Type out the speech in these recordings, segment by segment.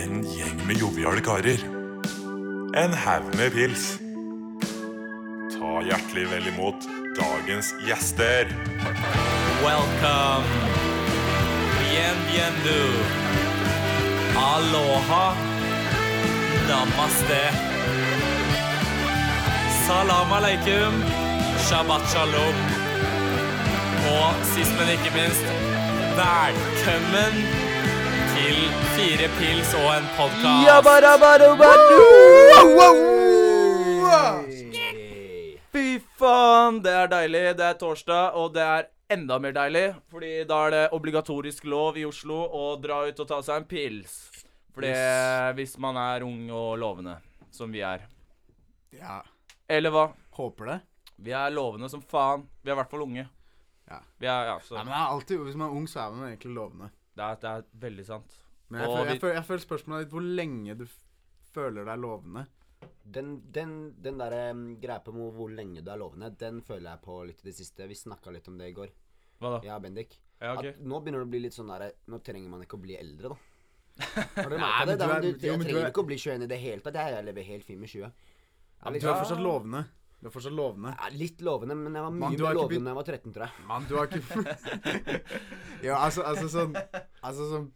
En gjeng med joviale karer. En haug med pils. Ta hjertelig vel imot dagens gjester. Welcome. Bienvenido. Aloha. Namaste. Salam aleikum. Shabbat shalom. Og sist, men ikke minst, velkommen til Fire pils og en podkast. Fy faen, det er deilig. Det er torsdag, og det er enda mer deilig. Fordi da er det obligatorisk lov i Oslo å dra ut og ta seg en pils. Fordi hvis man er ung og lovende, som vi er. Ja, Eller hva? håper det. Vi er lovende som faen. Vi er i hvert fall unge. Ja. Vi er, ja, så Nei, men det er alltid, Hvis man er ung, så er man egentlig lovende. det, er, det er veldig sant. Men jeg, Og føler, jeg, føler, jeg føler spørsmålet ditt hvor lenge du føler deg lovende. Den, den, den der um, greia på hvor hvor lenge du er lovende, den føler jeg på litt i det siste. Vi snakka litt om det i går, Hva da? jeg og Bendik. Ja, okay. At nå begynner det å bli litt sånn der Nå trenger man ikke å bli eldre, da. Har du merka men det? du er- du, jo, jeg du trenger er- ikke å bli 21 i det hele tatt. Jeg, lever helt fint med 20. Ja, du er fortsatt lovende. Du er fortsatt lovende. Ja, litt lovende, men jeg var mye Man, mer lovende da jeg var 13, tror jeg. Mann, du har ikke Ja, altså, altså sånn Altså sånn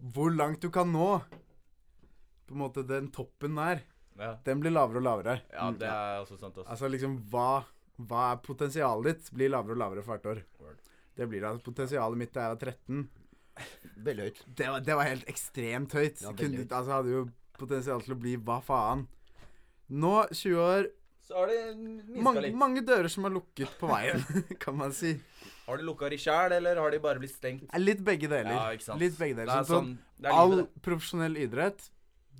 Hvor langt du kan nå På en måte den toppen der Ja. Den blir lavere og lavere ja, det er også sant. Altså. Altså liksom Hva, hva er potensialet ditt Blir lavere og lavere for hvert år Word. Det blir det altså Potensialet mitt da jeg var 13 Veldig høyt. Det var, det var helt ekstremt høyt Ja, Kunne, høyt. Altså hadde jo potensial til å bli Hva faen Nå, 20 år Så har det minska mange, litt. mange dører som er lukket på veien Kan man si Har de lukka de sjæl, eller har de bare blitt stengt? Litt begge deler Ja, ikke sant. Litt begge Det deler er Sånn, sånn, det er All det. profesjonell idrett,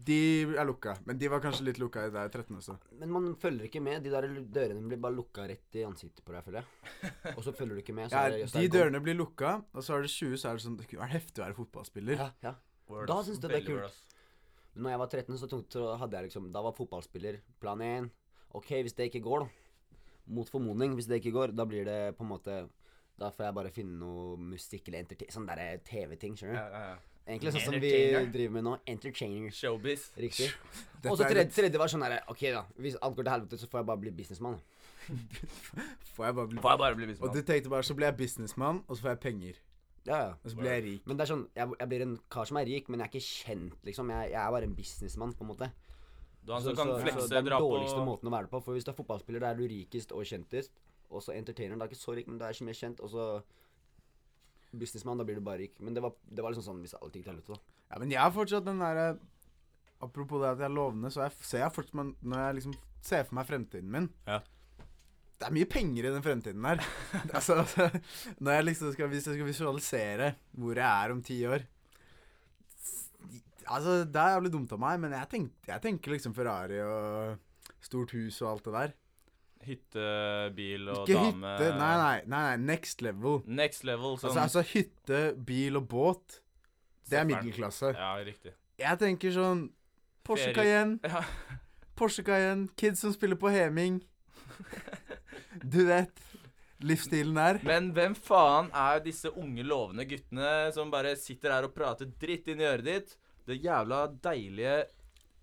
de er lukka. Men de var kanskje litt lukka i deg 13 også. Men man følger ikke med. De der dørene blir bare lukka rett i ansiktet på deg, føler jeg. Og så følger du ikke med. Så Ja, er det, er de dørene blir lukka, og så er det 20, så er det sånn Det kunne vært heftig å være fotballspiller. Ja, ja. Word, Da syns jeg det er kult. Når jeg var 13, så, tungt, så hadde jeg liksom Da var fotballspiller plan 1. Ok, hvis det ikke går, da. Mot formodning, hvis det ikke går, da blir det på en måte Da får jeg bare finne noe musikk eller entertain... Sånn derre TV-ting, skjønner du. Ja, ja, ja. Egentlig sånn som vi driver med nå. Entertainer. Showbiz. Riktig. Og så tredje, tredje var sånn derre Ok, da. Hvis alt går til helvete, så får jeg bare bli businessmann. Får jeg bare bli Får jeg bare bli Og du tenkte bare så blir jeg businessmann, og så får jeg penger. Ja, ja. Og så blir jeg rik. Men det er sånn Jeg, jeg blir en kar som er rik, men jeg er ikke kjent, liksom. Jeg, jeg er bare en businessmann, på en måte. Du han Så, som kan så, så flekse, det er den dårligste måten å være på. For hvis du er fotballspiller, da er du rikest og kjentest. Og så entertainer, da er ikke så rik, men da er ikke mer kjent. Og så businessmann, da blir du bare rik. Men det var, det var liksom sånn hvis alt gikk til helvete, da. Ja, men jeg har fortsatt den derre Apropos det at jeg er lovende, så jeg, ser jeg fortsatt men Når jeg liksom ser for meg fremtiden min Ja. Det er mye penger i den fremtiden der. altså, altså, når jeg liksom skal, hvis jeg skal visualisere hvor jeg er om ti år Altså, det er jævlig dumt av meg, men jeg, tenk, jeg tenker liksom Ferrari og stort hus og alt det der. hytte, bil og Ikke dame hytte. Nei, nei, nei, nei. Next level. Next level, sånn Altså, altså hytte, bil og båt. Det er middelklasse. Ja, riktig. Jeg tenker sånn Porsche Ferie. Cayenne. Ja. Porsche Cayenne, kids som spiller på Heming. Du vet. Livsstilen der. Men hvem faen er disse unge, lovende guttene som bare sitter her og prater dritt inn i øret ditt? Det jævla deilige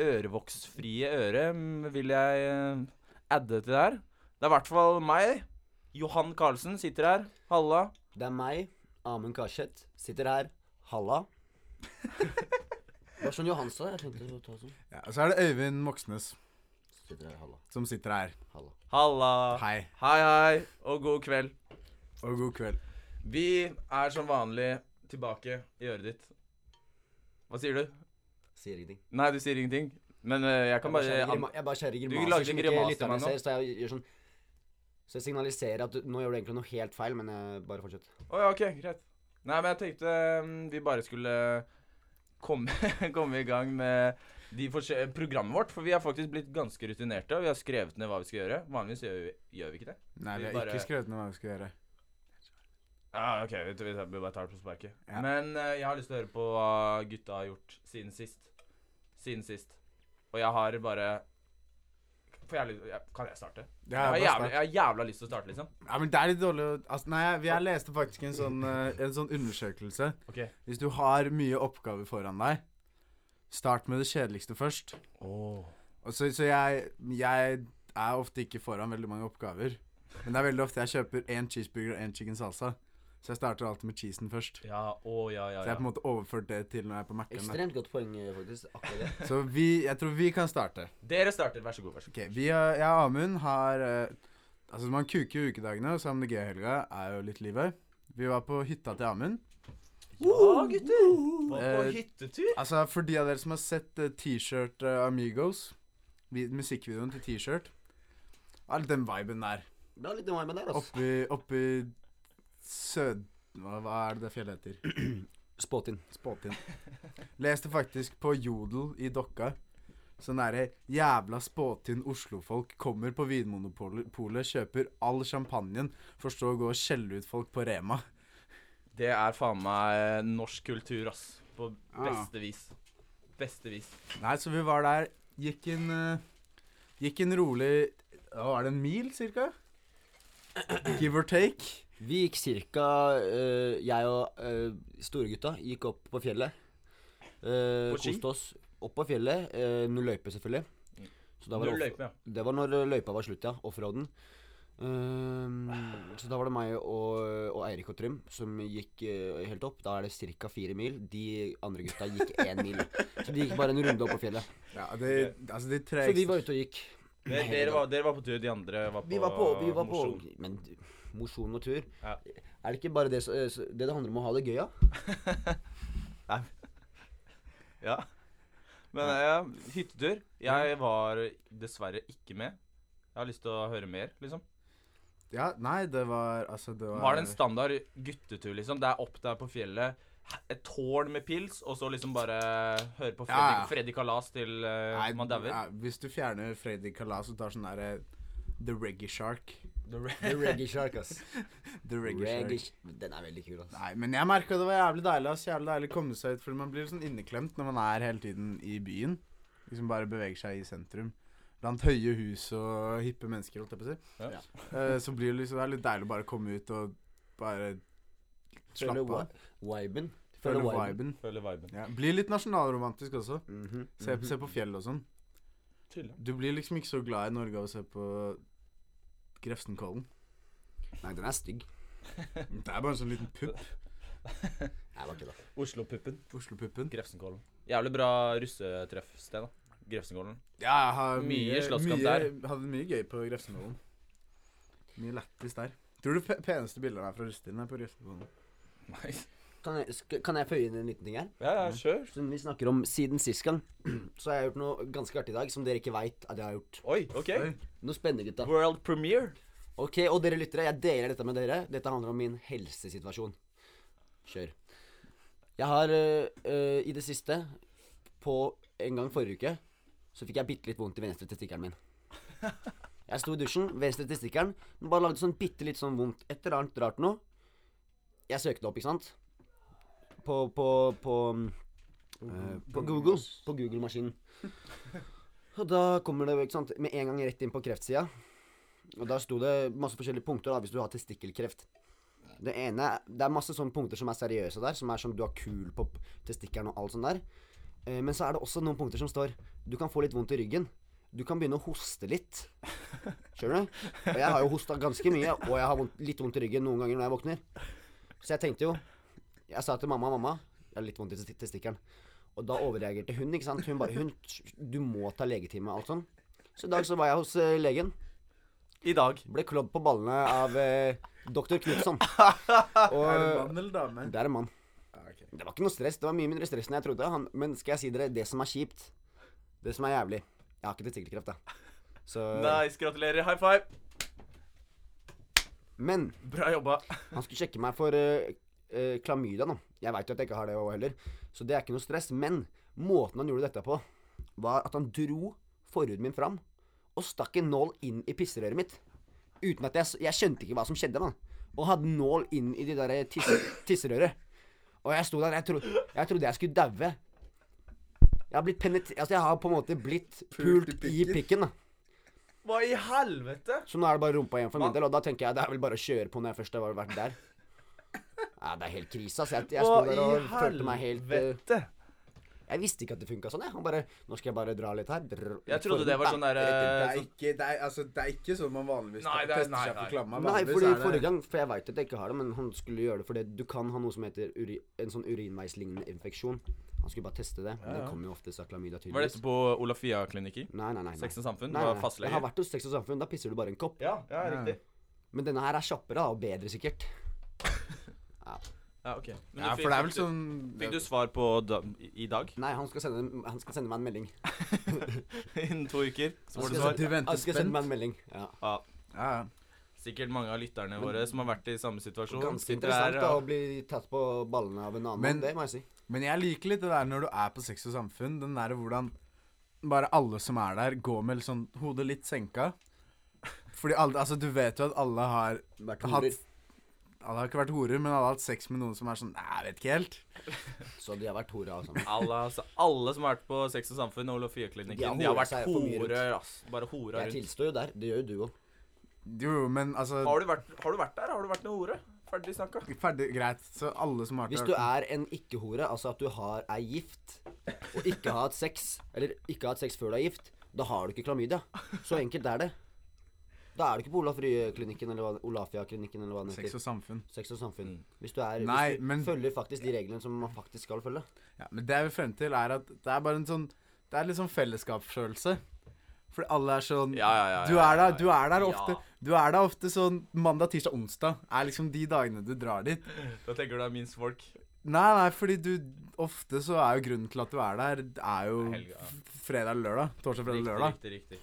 ørevoksfrie øret mm, vil jeg eh, adde til der. Det er i hvert fall meg. Johan Karlsen sitter her. Halla. Det er meg, Amund Karseth, sitter her. Halla. Det var sånn Johan sa. Jeg tenkte å ta sånn. Ja, og så er det Øyvind Moxnes Sitter her, halla. som sitter her. Halla. Halla. Hei Hei, hei, og god kveld. og god kveld. Vi er som vanlig tilbake i øret ditt. Hva sier du? Sier ingenting. Nei, du sier ingenting. Men eh, jeg kan Jeg bare kjører grima- jeg bare kjører Du lager som en ikke grimase til lytterne meg nå. ser. Så jeg gjør sånn Så jeg signaliserer at du, nå gjør du egentlig noe helt feil, men jeg bare fortsett. Å ja, ok, greit. Nei, men jeg tenkte mm, vi bare skulle komme, komme i gang med de programmet vårt. For vi har faktisk blitt ganske rutinerte, og vi har skrevet ned hva vi skal gjøre. Vanligvis gjør vi, gjør vi ikke det. Nei, Vi vi har bare- ikke skrevet ned hva vi skal gjøre. Ja, ok, vi, vi vi bare tar det på sparket. Ja. Men eh, jeg har lyst til å høre på hva gutta har gjort siden sist. Siden sist. Og jeg har bare For jeg, jeg, Kan jeg starte? Ja, Jeg har, jævla, jeg har jævla lyst til å starte, liksom. Ja, men det er litt dårlig å altså, Nei, jeg, jeg leste faktisk en sånn, eh, en sånn undersøkelse. Okay. Hvis du har mye oppgaver foran deg, Start med det kjedeligste først. Og så, så jeg, jeg er ofte ikke foran veldig mange oppgaver. Men det er veldig ofte jeg kjøper én cheeseburger og én chicken salsa. Så jeg starter alltid med cheesen først. Ja, å ja, ja, Så jeg har på en måte overført det til når jeg er på Mac-en. Ekstremt godt poeng, eh, faktisk. Akkurat det. Så vi, jeg tror vi kan starte. Dere starter, vær så god. vær så god. Ok, vi har, Jeg og Amund har eh, Altså, man kuker jo ukedagene, og så MDG-helga er jo litt livet. Vi var på hytta til Amund. Ja, gutter! Var på Eh, hyttetur. Altså, for de av dere som har sett eh, T-shirt eh, Amigos, vi, musikkvideoen til T-shirt Ja, litt den viben der. Det var litt den viben der, altså. Oppi, oppi Sød... Hva, hva er det det fjellet heter? Spåtin. Spåtin. Leste faktisk på Jodel i Dokka. Sånn derre jævla spåtinn Oslo-folk kommer på Vinmonopolet, kjøper all champagnen, for så å gå og skjelle ut folk på Rema. Det er faen meg eh, norsk kultur, ass. På beste beste vis. Beste vis. Nei, så vi var der, gikk en eh, Gikk en rolig Hva var det, en mil cirka? Give or take. Vi gikk cirka eh, Jeg og uh, storegutta gikk opp på fjellet. Uh, På ski? Koste oss opp på fjellet. Uh, null løype, selvfølgelig. Mm. Så da var Null det, løype, ja. det var når eh, løypa var slutt, ja. Offroaden. Ehm, så da var det meg og, og Eirik og Trym som gikk uh, helt opp. Da er det ca. fire mil. De andre gutta gikk én mil. Så de gikk bare en runde opp på fjellet. Ja, det, altså det Så vi var ute og gikk. Dere, dere, var, dere var på tur, de andre var på, Vi var på, vi var på mosjon. Men mosjon og tur Ja. Er det ikke bare det, det det handler om å ha det gøy, ja? Ja. Men ja, hyttetur. Jeg var dessverre ikke med. Jeg har lyst til å høre mer, liksom. Ja, nei, det var Altså, det var Var det en standard guttetur, liksom? Det er opp der på fjellet, et tårn med pils, og så liksom bare høre på Freddy, Ja, ja. Freddy Kalas til uh, Nei, man dauer? ja, Hvis du fjerner Freddy Kalas og tar sånn derre The Reggae Shark The Re- The Reggae Shark, ass. The Reggae, Reggae, Shark. den er veldig kul, ass. Nei, men jeg merka det var jævlig deilig. ass Jævlig deilig å komme seg ut, fordi man blir sånn inneklemt når man er hele tiden i byen. Liksom bare beveger seg i sentrum. Blant høye hus og hippe mennesker, holdt jeg på å si. Ja. Uh, så blir det liksom det er litt deilig å bare komme ut og bare slappe av. viben. Føle Føler viben. viben. Føler viben. Ja. Bli litt nasjonalromantisk også. Mhm, Se, mhm. se på fjell og sånn. Du blir liksom ikke så glad i Norge av å se på Grefsenkollen. Nei, den er stygg. Det er bare en sånn liten pupp. Jeg var ikke det. Oslo-puppen. Oslo-puppen. Grefsenkollen. Jævlig bra russetreffsted, da. Grefsenkollen. Ja, jeg har Mye slåsskamp mye, der. Hadde mye gøy på Grefsenkollen. Mye lættis der. Tror du pe peneste bildet er fra russetiden er på Grefsenkollen? Nice. Kan jeg, kan jeg føye inn en liten ting her? Ja, ja, kjør. Som vi snakker om siden sist gang, så har jeg gjort noe ganske artig i dag som dere ikke veit at jeg har gjort. Oi, OK. Oi. Noe spennende, gutta. World premiere. Ok, og dere lyttere, jeg deler dette med dere. Dette handler om min helsesituasjon. Kjør. Jeg har øh, øh, i det siste, på en gang forrige uke, så fikk jeg bitte litt vondt i venstre testikkelen min. Jeg sto i dusjen, venstre testikkelen, den bare lagde sånn bitte litt sånn vondt. Et eller annet rart noe. Jeg søkte opp, ikke sant? På, på, på, uh, på Google. På Google-maskinen. Og da kommer det ikke sant, med en gang rett inn på kreftsida. Og da sto det masse forskjellige punkter da, hvis du har testikkelkreft. Det ene Det er masse sånne punkter som er seriøse der, som er som du har kul på testikkelen og alt sånt der. Eh, men så er det også noen punkter som står Du kan få litt vondt i ryggen. Du kan begynne å hoste litt. Skjønner du? Og jeg har jo hosta ganske mye, og jeg har vondt, litt vondt i ryggen noen ganger når jeg våkner. Så jeg tenkte jo Jeg sa til mamma mamma, jeg har litt vondt i testi- testikkelen. Og da overreagerte hun, ikke sant. Hun bare hun, Du må ta legetime og alt sånn. Så i dag så var jeg hos uh, legen. I dag. Ble klådd på ballene av uh, doktor Knutson. Og Er det mann eller dame? det er en mann. Ja, ok. Det var ikke noe stress. Det var mye mindre stress enn jeg trodde. Han, men skal jeg si dere det som er kjipt? Det som er jævlig Jeg har ikke testikkelkreft, da. Så Nice. Gratulerer. High five. Men Bra jobba. han skulle sjekke meg for eh, eh, klamydia nå. Jeg veit jo at jeg ikke har det òg heller, så det er ikke noe stress. Men måten han gjorde dette på, var at han dro forhuden min fram og stakk en nål inn i pisserøret mitt. Uten at jeg Jeg skjønte ikke hva som skjedde, mann. Og hadde nål inn i de der tisse, tisserøret. Og jeg sto der, jeg, tro, jeg trodde jeg skulle daue. Jeg har blitt penetrert Altså, jeg har på en måte blitt Pult i pult i pikken. pikken, da. Hva i helvete? Så nå er det bare rumpa igjen for min del, og da tenker jeg det er vel bare å kjøre på når jeg først har vært der. Ja, det er helt krise, altså. Jeg, jeg sto der og følte meg helt uh? Jeg visste ikke at det funka sånn, jeg. Han bare Nå skal jeg bare dra litt her. Drr, Jeg trodde det var sånn der rett. Det eh, det altså, det er ikke sånn man vanligvis Nei, er- tester nei, seg for klamma. Nei, fordi det- forrige gang For jeg veit at jeg ikke har det, men han skulle gjøre det fordi du kan ha noe som heter uri, en sånn urinveislignende infeksjon. Han skulle bare teste det. Men Ja, ja. det kommer jo oftest av klamydia, Var tydeligvis. dette på Olafia-klinikker? Nei, nei, nei. nei. Sex og samfunn? Nei, Var nei, nei. fastlege? Jeg har vært hos Sex og Samfunn. Da pisser du bare en kopp. Ja, ja, Ja. riktig. Men denne her er kjappere da, og bedre, sikkert. Ja, ok. Men Ja, du for det er vel fikk- sånn Fikk du svar på da, i dag? Nei, han skal sende, han skal sende meg en melding. Innen to uker? Så Han får du svar. Du venter han skal sende spent. meg en melding. Ja. Ja. Ja, ja. Sikkert mange av lytterne våre som har vært i samme situasjon. Ganske sitter interessant her, da, ja. å bli tatt på ballene av en annen Men- mann, det må jeg si. Men jeg liker litt det der når du er på Sex og Samfunn, den der hvordan bare alle som er der, går med sånn hodet litt senka. Fordi alle, altså du vet jo at alle har Vært hatt horer. Alle har ikke vært horer, men alle har hatt sex med noen som er sånn Nei, jeg vet ikke helt. Så de har vært horer, altså. Alle, altså, alle som har vært på Sex og Samfunn og Olofia-klinikken, De de har vært altså horer, ass. Bare hora Jeg tilstår jo der. Det gjør jo du òg. Jo, men altså Har du, vært, har du vært der? Har du vært noen hore? Ferdig snakka. Ferdig, greit. Så alle som har Hvis du er en ikke-hore, altså at du har, er gift, og ikke har hatt sex, eller ikke har hatt sex før du er gift, da har du ikke klamydia. Så enkelt er det. Da er du ikke på Olaf Rye-klinikken eller Olafia-klinikken eller hva den Sex og samfunn. Sex og samfunn. Mm. Hvis du er Nei, Hvis du men- følger faktisk de reglene som man faktisk skal følge. Ja, men det jeg vil frem til, er at det er bare en sånn Det er litt sånn fellesskapsfølelse. Fordi alle er sånn Ja, ja, ja. Du er der, du er der Ja. ofte Du er der ofte sånn mandag, tirsdag, onsdag er liksom de dagene du drar dit. Da tenker du det er minst folk. Nei, nei, fordi du Ofte så er jo grunnen til at du er der, er jo fredag eller lørdag. Torsdag, fredag Riktig, lørdag. riktig, riktig.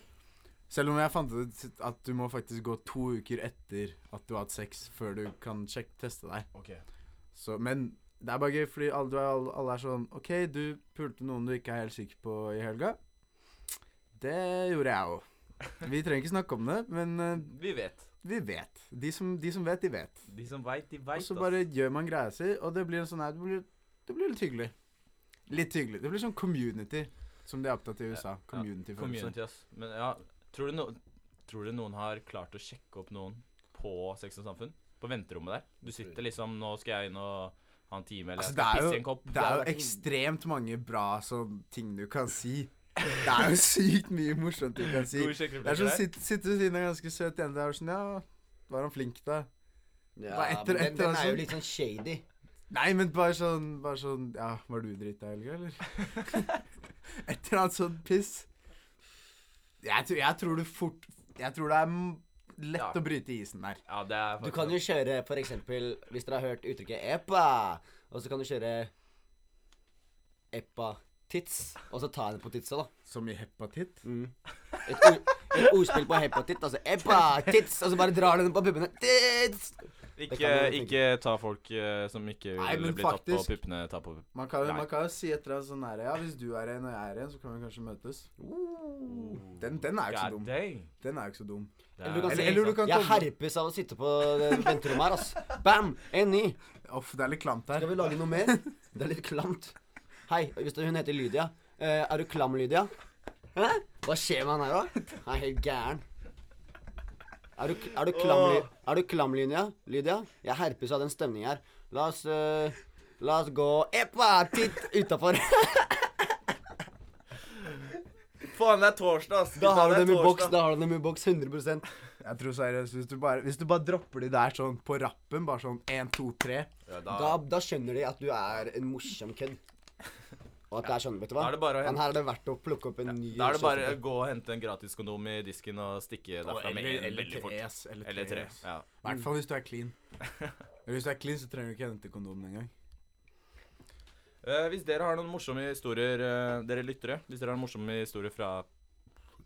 Selv om jeg fant ut at du må faktisk gå to uker etter at du har hatt sex, før du kan sjekke, teste deg. Ok. Så, men det er bare gøy, fordi alle, alle, alle er sånn OK, du pulte noen du ikke er helt sikker på i helga. Det gjorde jeg òg. Vi trenger ikke snakke om det, men uh, Vi vet. vi vet. De som, de som vet, de vet. De som veit, de Og så bare gjør man greia si, og det blir en sånn her det blir, det blir litt hyggelig. Litt hyggelig. Det blir sånn community, som de er opptatt i USA. Community-følelse. Community, ass. Men ja, tror du, no tror du noen har klart å sjekke opp noen på Sex og Samfunn? På venterommet der? Du sitter liksom Nå skal jeg inn og ha en time, eller Altså, jeg skal er pisse jo- i en kopp. Det er jo ekstremt mange bra så, ting du kan si. Det er jo sykt mye morsomt du kan si. Det er sånn sitter sitte, ved siden av en ganske søt jente og sånn Ja, var han flink, da? Ja, Bare etter- men den, etter den altså. er jo litt sånn shady. Nei, men bare sånn, bare sånn Ja, var du drita i helga, eller? Et eller annet sånt piss. Jeg, tror- jeg tror du fort Jeg tror det er m- lett Ja. å bryte isen der. Ja, det er Du faktisk kan jo kjøre for eksempel Hvis dere har hørt uttrykket 'epa', og så kan du kjøre 'epa tits', og så ta henne på titsa, da. Som i hepatitt. Mm. Et, ord, et ordspill på hepatitt, altså 'epa tits', og så bare drar du den på puppene. Tits! Ikke, ikke ta folk eh, som ikke Nei, vil men bli tatt på puppene, ta på. Man kan, man kan jo si et eller annet sånn her Ja, hvis du er en og jeg er en, så kan vi kanskje møtes. Den, den er jo ikke så dum. dang. Den er jo ikke så dum. Eller du kan er- si Eller du kan Jeg herpes av å sitte på venterommet her, ass. Bam! En ny. Uff, det er litt klamt her. Skal vi lage noe mer? Det er litt klamt. Hei, hvis det- hun heter Lydia. Uh, er du klam, Lydia? Hæ? Hva skjer med han her, da? Han er helt gæren. Er du, er du klam, er du klam Lydia? Lydia? Jeg herpes av den stemningen her. La oss uh, La oss gå Epa! Titt utafor. Faen, det er torsdag, ass. Da har du dem i boks. Da har du dem i boks 100% Jeg tror seriøst, hvis du bare, hvis du bare dropper de der sånn på rappen, bare sånn én, to, tre Ja, da, da, da skjønner de at du er en morsom kødd. Og at det er sånn, vet du hva? Hente... det Han her er det verdt å plukke opp en ny da er det bare å gå og hente en gratiskondom i disken og stikke derfra med en veldig fort. Eller, Eller tre. Ja. I hvert fall hvis du er clean. Hvis du er clean, så trenger du ikke hente kondomen engang. Uh, hvis dere har noen morsomme historier, uh, dere lyttere, hvis dere har noen morsomme historier fra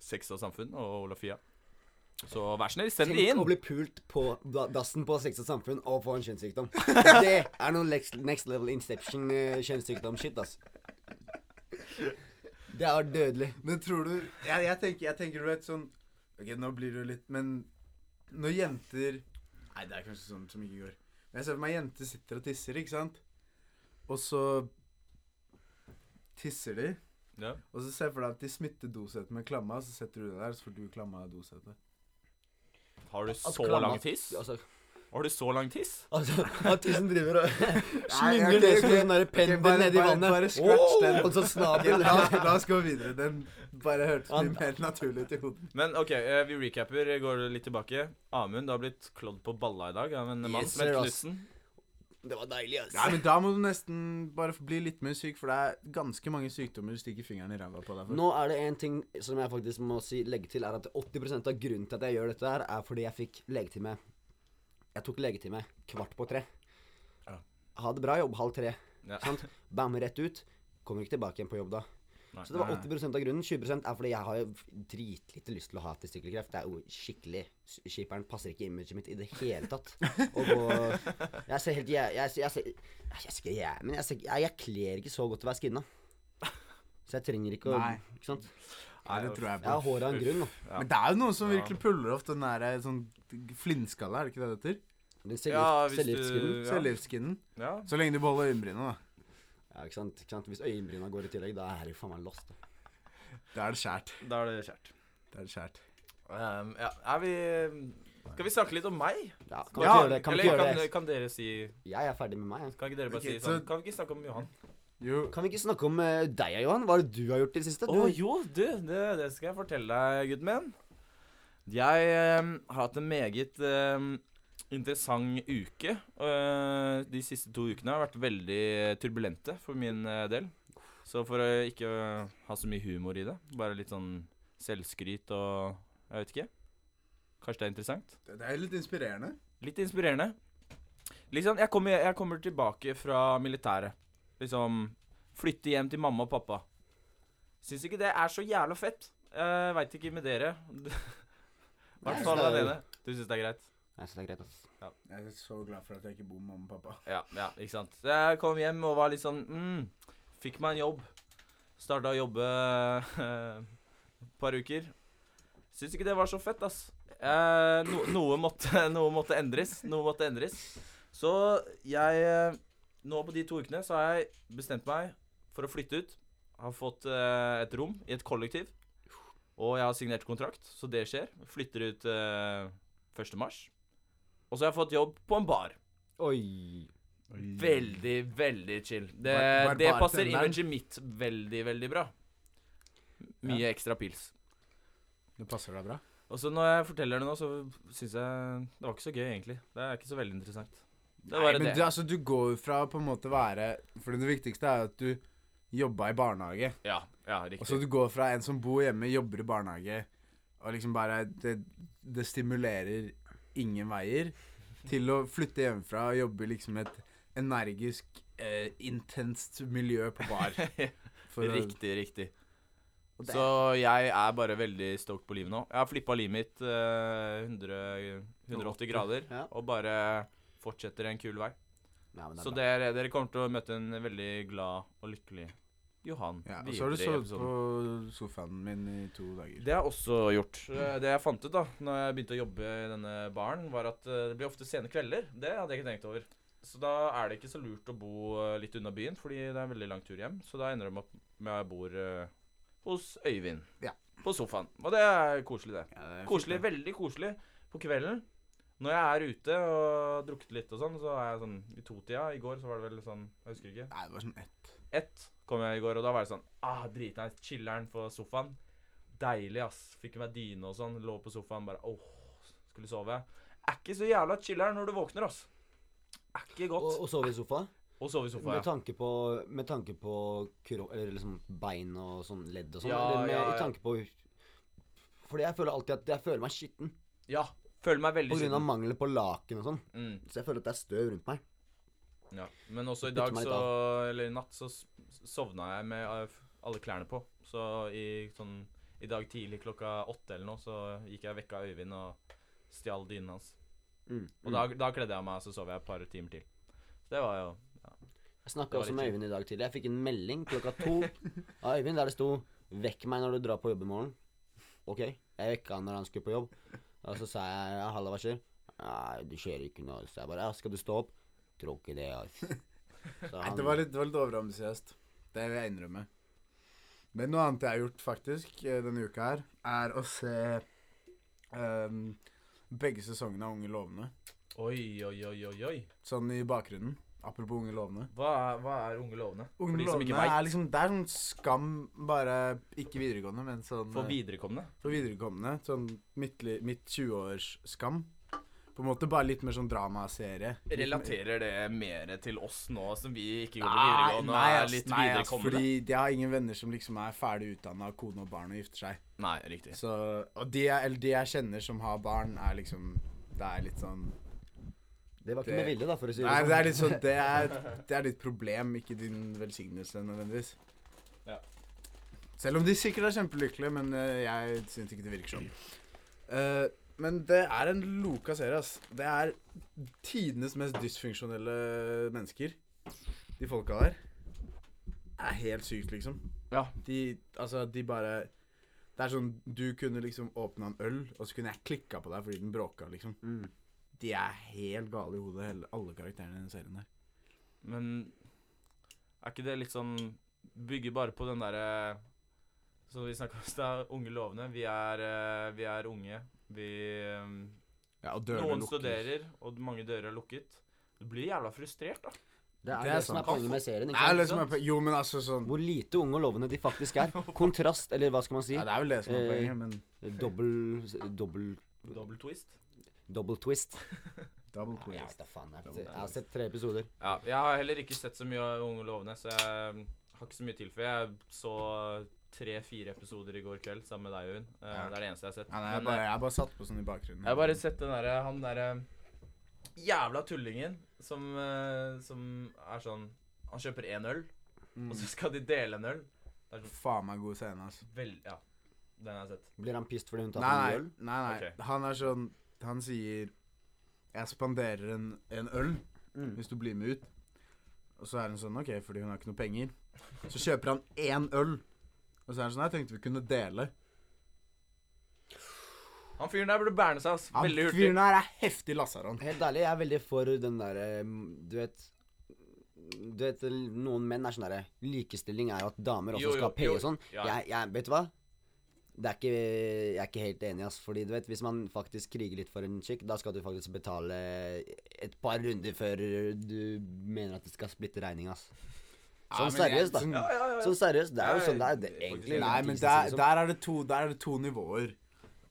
Sex og samfunn og Olafia, så vær så snill, send inn. Tenk inn. å bli pult på dassen på Sex og Samfunn og få en kjønnssykdom. Det er noe next, level inception eh, kjønnssykdom-shit, ass. Det er dødelig. Men tror du Jeg, jeg, tenker, jeg tenker du vet sånn Ok, nå blir det litt Men når jenter Nei, det er kanskje sånn som ikke går. Men jeg ser for meg jenter sitter og tisser, ikke sant? Og så tisser de. Ja. Og så ser jeg for deg at de smitter dosetet med klamma, så setter du det der, så får du klamma dosetet. Har du så lang tiss? Altså, Har du så lang tiss? Altså, at tissen driver og slynger ned som en pendel nedi vannet. bare scratch den. Og så snabel. la, oss gå videre. Den bare hørtes mye mer naturlig ut i hodet. Men OK, eh, vi recapper. Går litt tilbake. Amund, du har blitt klådd på balla i dag av en mann som sir, Det var deilig, ass. Nei, men da må du nesten bare bli litt mer syk, for det er ganske mange sykdommer du stikker fingeren i ræva på deg for. Nå er det en ting som jeg faktisk må si, legge til, er at 80% av grunnen til at jeg gjør dette her, er fordi jeg fikk legetime Jeg tok legetime kvart på tre. Ja. Ha det bra, jobb halv tre. Ja. Sant? Bam, rett ut. Kommer ikke tilbake igjen på jobb da. Nei, Så det var 80% av grunnen. 20% er fordi jeg har dritlite lyst til å ha testikkelkreft. Det er jo skikkelig Skipperen passer ikke i imaget mitt i det hele tatt. Og på, Jeg ser helt Jeg, jeg, jeg, ser- jeg, ser jeg, Men jeg, jeg, jeg kler ikke så godt å være skinna. Så jeg trenger ikke å Nei. Ikke sant? Nei, det tror jeg på. håret av en grunn, da. Ja. Men det er jo noen som virkelig puller off den der eh, sånn flintskalle, er det ikke det det heter? Den Ja, du- Ja. Selvgiftskinnen. Ja. Så lenge du beholder øyenbryna, da. Ja, ikke sant? ikke sant? Hvis øyenbryna går i tillegg, da er det jo faen meg lost. Da. Da er det skjært. Da er det kjært. Da er det skjært. Um, ja, er vi Skal vi snakke litt om meg? Ja, kan vi Ja, ikke gjøre det? Kan Eller ikke gjøre kan, det? kan dere si Jeg er ferdig med meg. Kan ikke dere bare okay, si sånn så- Kan vi ikke snakke om Johan? Jo, Kan vi ikke snakke om eh, deg, Johan? Hva er det du har gjort i det siste? Å Du, jo, du, det, det skal jeg fortelle deg, gutten min. Jeg eh, har hatt en meget eh, interessant uke. Eh, de siste to ukene har vært veldig turbulente for min eh, del. Så for å ikke eh, ha så mye humor i det, bare litt sånn selvskryt og Jeg vet ikke. Kanskje det er interessant? det det er litt inspirerende. Litt inspirerende. Liksom, jeg kommer, jeg kommer tilbake fra militæret. Liksom Flytte hjem til mamma og pappa. Syns ikke det er så jævla fett. Jeg veit ikke med dere. I hvert fall det alene. Du syns det er greit? Jeg synes det er greit, ass. Jeg er så glad for at jeg ikke bor med mamma og pappa. Ja, ja, ikke sant. Jeg kom hjem og var litt sånn mm, Fikk meg en jobb. Starta å jobbe et par uker. Syns ikke det var så fett, ass. Eh, no, noe, måtte, noe måtte endres. Noe måtte endres. Så jeg eh, Nå på de to ukene så har jeg bestemt meg for å flytte ut. Har fått eh, et rom i et kollektiv. Og jeg har signert kontrakt, så det skjer. Flytter ut eh, 1. mars. Og så har jeg fått jobb på en bar. Oi. Veldig, veldig chill. Det, Bar- bar- det passer imaget mitt veldig, veldig bra. Mye ekstra pils. Det passer deg bra. Og så når jeg forteller det nå, så syns jeg Det var ikke så gøy, egentlig. Det er ikke så veldig interessant. Det var Nei, men det. du, altså, du går jo fra på en måte være For det viktigste er jo at du jobba i barnehage. Ja, ja, Og så du går fra en som bor hjemme, jobber i barnehage, og liksom bare Det, det stimulerer ingen veier, til å flytte hjemmefra og jobbe liksom et energisk, eh, intenst miljø på bar. For å- Riktig, riktig. Så jeg er bare veldig stoked på livet nå. Jeg har flippa livet mitt eh, 100, 180 grader Ja. og bare fortsetter en kul vei. Ja, det er Så dere, dere kommer til å møte en veldig glad og lykkelig Johan. ja, og så har du sovet på sofaen min i to dager. Det har jeg også gjort. Eh, Det jeg fant ut da Når jeg begynte å jobbe i denne baren, var at eh, det blir ofte sene kvelder. Det hadde jeg ikke tenkt over. Så da er det ikke så lurt å bo eh, litt unna byen, fordi det er en veldig lang tur hjem. Så da ender det med at jeg bor hos Øyvind. Ja. På sofaen. Og det er koselig, det. Ja, det er Koselig, veldig koselig på kvelden. Når jeg er ute og drukket litt og sånn, så er jeg sånn i totida. I går så var det vel sånn Jeg husker ikke. Nei, det var sånn ett. Ett kom jeg i går, og da var det sånn Ah, dritnice. Chiller'n på sofaen. Deilig, ass. Fikk meg dyne og sånn. Lå på sofaen bare åh, skulle sove. Er ikke så jævla chiller'n når du våkner, ass. Er ikke Og, godt. og sove i sofa? Og sove i sofa, Med ja. tanke på, med tanke på kro, eller liksom bein og sånn ledd og sånn? Ja, eller med, ja, ja. i tanke på Fordi jeg føler alltid at jeg føler meg skitten. Ja. Føler meg veldig På grunn av mangel på laken og sånn. Mm, Så jeg føler at det er støv rundt meg. ja. Men også i dag så Eller i natt så sovna jeg med alle klærne på. Så i sånn I dag tidlig klokka åtte eller noe, så gikk jeg og vekka Øyvind og stjal dynen hans. Mm. Og da, da kledde jeg meg, så sov jeg et par timer til. Så det var jo Jeg snakka også med. Øyvind i dag tidlig. Jeg fikk en melding klokka to av Øyvind der det sto 'Vekk meg når du drar på jobb i morgen'. Ok. Jeg vekka han når han skulle på jobb. Og så sa jeg ja, 'halla, hva skjer?' 'Nei, det skjer ikke noe'. Så jeg bare 'ja, skal du stå opp?' Tror ikke det, altså. Så Nei, han- det var litt, det var litt overambisiøst. Det vil jeg innrømme. Men noe annet jeg har gjort faktisk eh, denne uka her, er å se um, begge sesongene av Unge lovende. Oi, oi, oi, oi, oi. Sånn i bakgrunnen. Apropos Unge lovende. Hva er, hva er Unge lovende? Unge de lovende er liksom Det er sånn skam, bare ikke videregående, men sånn For eh, viderekomne. for viderekomne. Sånn midt, midt 20-årsskam. På en måte bare litt mer sånn dramaserie. Relaterer det mer til oss nå som vi ikke går Nei, videregående nei, ass, litt nei, ass, fordi jeg har ingen venner som liksom er ferdig utdanna, kone og barn og gifter seg. Nei, riktig. Så, og de jeg, eller de jeg kjenner som har barn, er liksom Det er litt sånn Det var ikke med vilje, da, for å si det Nei, sånn. det er litt sånn Det er, det er ditt problem, ikke din velsignelse nødvendigvis. Ja. Selv om de sikkert er kjempelykkelige, men eh, jeg syns ikke det virker sånn. Eh, men det er en loka serie, ass. Det er tidenes mest dysfunksjonelle mennesker. De folka der. er helt sykt, liksom. Ja. De Altså, de bare Det er sånn Du kunne liksom åpna en øl, og så kunne jeg klikka på deg fordi den bråka, liksom. Mm. De er helt gale i hodet, hele, alle karakterene i den serien der. Men er ikke det litt sånn Bygger bare på den derre Som vi snakka om i stad, unge lovende. Vi er, eh, vi er unge. Vi eh, Ja, og Noen lukker. studerer, og mange dører er lukket. Du blir jævla frustrert, da. Det er Det det, er som er poenget med serien. Det ikke er sant? liksom er, Jo, men altså sånn Hvor lite unge og lovende de faktisk er. Kontrast, eller hva skal man si? Ja, det er vel det som er Eh, poenget, men Dobbel Dobbel Dobbel twist. Double twist. double Ja, quiz. vet da faen. Jeg, jeg har sett tre episoder. Ja, jeg har heller ikke sett så mye av Unge lovende, så jeg har ikke så mye til for Jeg så tre-fire episoder i går kveld sammen med deg, Øyvind. Uh, Ja. Det er det eneste jeg har sett. Ja, nei, jeg, Men, bare, eh, jeg bare satt på sånn i bakgrunnen. jeg har bare sett den derre Han derre jævla tullingen som, uh, som er sånn Han kjøper én øl, Mm. og så skal de dele en øl. Det er sånn Faen meg god scene, altså. vel Ja. Den har jeg sett. Blir han pissed fordi hun tar en for nei, øl? nei, nei. Okay. Han er sånn Han sier Jeg spanderer en, en øl Mm. hvis du blir med ut. Og så er hun sånn OK, fordi hun har ikke noe penger. Så kjøper han én øl. Og så er han sånn Jeg tenkte vi kunne dele. Han fyren der burde berne seg, ass. Han Veldig hurtig. fyren der er heftig lasaron. Helt ærlig, jeg er veldig for den derre Du vet Du vet, Noen menn er sånn derre Likestilling er jo at damer også Jo, jo, skal ha penger og sånn. Ja. Jeg, jeg, vet du hva? Det er ikke, jeg er ikke helt enig, ass. Fordi du vet, hvis man faktisk kriger litt for en chick, da skal du faktisk betale et par runder før du mener at det skal splitte regninga, ass. Sånn seriøst, da. sånn- Ja, ja, ja. Sånn seriøst. Det er jo sånn det er. Det er egentlig Nei, men der, der, er det to, der er det to nivåer.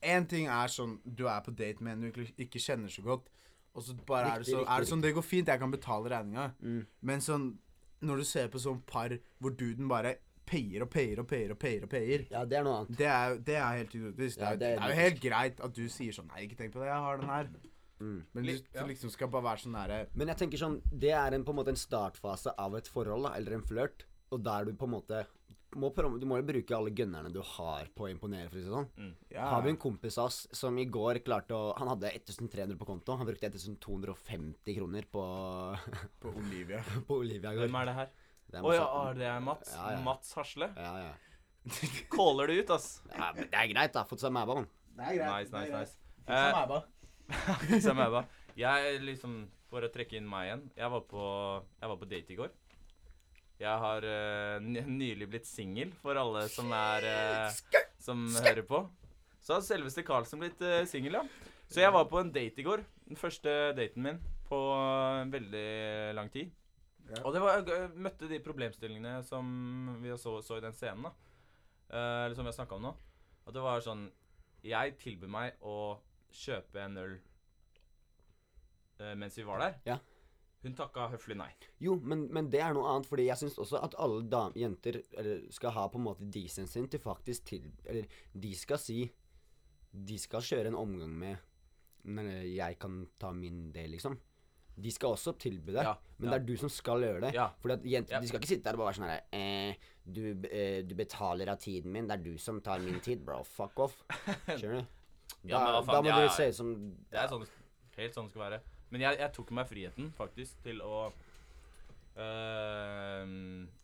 Én ting er sånn du er på date med en du ikke, ikke kjenner så godt, og så bare er det Riktig, så, riktig, er det sånn Det går fint, jeg kan betale regninga. Mm. Men sånn når du ser på sånn par hvor duden bare payer og payer og payer og payer og payer Ja, det er noe annet. det er, det er helt idiotisk. Ja, det, er, det er jo helt greit at du sier sånn Nei, ikke tenk på det, jeg har den her. Mm. Men du, ja. du liksom skal bare være sånn nære Men jeg tenker sånn Det er en, på en måte en startfase av et forhold, da, eller en flørt. Og der du på en måte må prøve, Du må jo bruke alle gunnerne du har på å imponere, for å si det sånn. ja, Har vi en kompis av oss som i går klarte å Han hadde 1300 på konto. Han brukte 1250 kroner på, på Olivia. på Olivia. Hvem er det her? Det er Å ja, det er Mats. Ja, ja. Mats Hasle. ja, ja. Caller det ut, ass. ja men det er greit, da. Fått seg mæba, mann. Det er Nice, nice, nice. Fått seg mæba. ba. Jeg liksom For å trekke inn meg igjen. Jeg var på, jeg var på date i går. Jeg har uh, ny- nylig blitt singel, for alle som er uh, Som hører på. Så har selveste Carlsen blitt uh, singel, ja. Så jeg var på en date i går. Den første daten min på eh, veldig lang tid. Ja. Og det var, jeg møtte de problemstillingene som vi så, så i den scenen, da. Eh, eller som vi har snakka om nå. At det var sånn Jeg tilbød meg å kjøpe en øl eh, mens vi var der. Ja. Hun takka høflig nei. Jo, men, men det er noe annet, fordi jeg syns også at alle dam jenter eller, skal ha på en måte decensyen til faktisk til Eller de skal si De skal kjøre en omgang med Men eh, jeg kan ta min del, liksom. De skal også tilby det, Ja, men ja. det er du som skal gjøre det. Ja. Fordi at jenter. De skal ikke sitte der og bare være sånn her eh, du, eh, du betaler av tiden min. Det er du som tar min tid, bro. Fuck off. Skjønner du? Da, Ja, men faen, da må du se ut som Det er sånn, helt sånn det skal være. Men jeg, jeg tok meg friheten, faktisk, til å øh,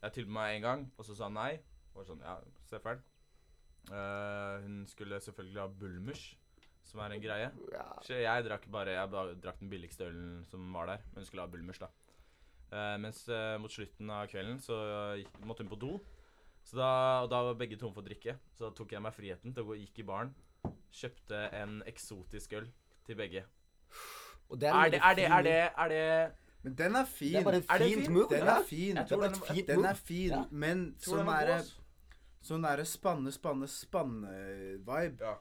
Jeg tilbød meg en gang, og så sa han nei. Og sånn, ja, se fælt. Uh, hun skulle selvfølgelig ha bullmush, som er en greie. ja. Så jeg drakk bare Jeg bare drakk den billigste ølen som var der, men hun skulle ha Bulmers, da. Uh, mens uh, mot slutten av kvelden så gikk, måtte hun på do. Så da, og da var begge tomme for drikke. Så da tok jeg meg friheten til å gå gikk i baren. Kjøpte en eksotisk øl til begge. Og det er, Er det, er det, er det, er det Men den er fin. Det er bare en Er det fint fin? move. Den er fin. Jeg er tror den et var- fint Den er fin, Ja. men sånn er det. Sånn derre spanne, spanne, spanne-vibe Ja.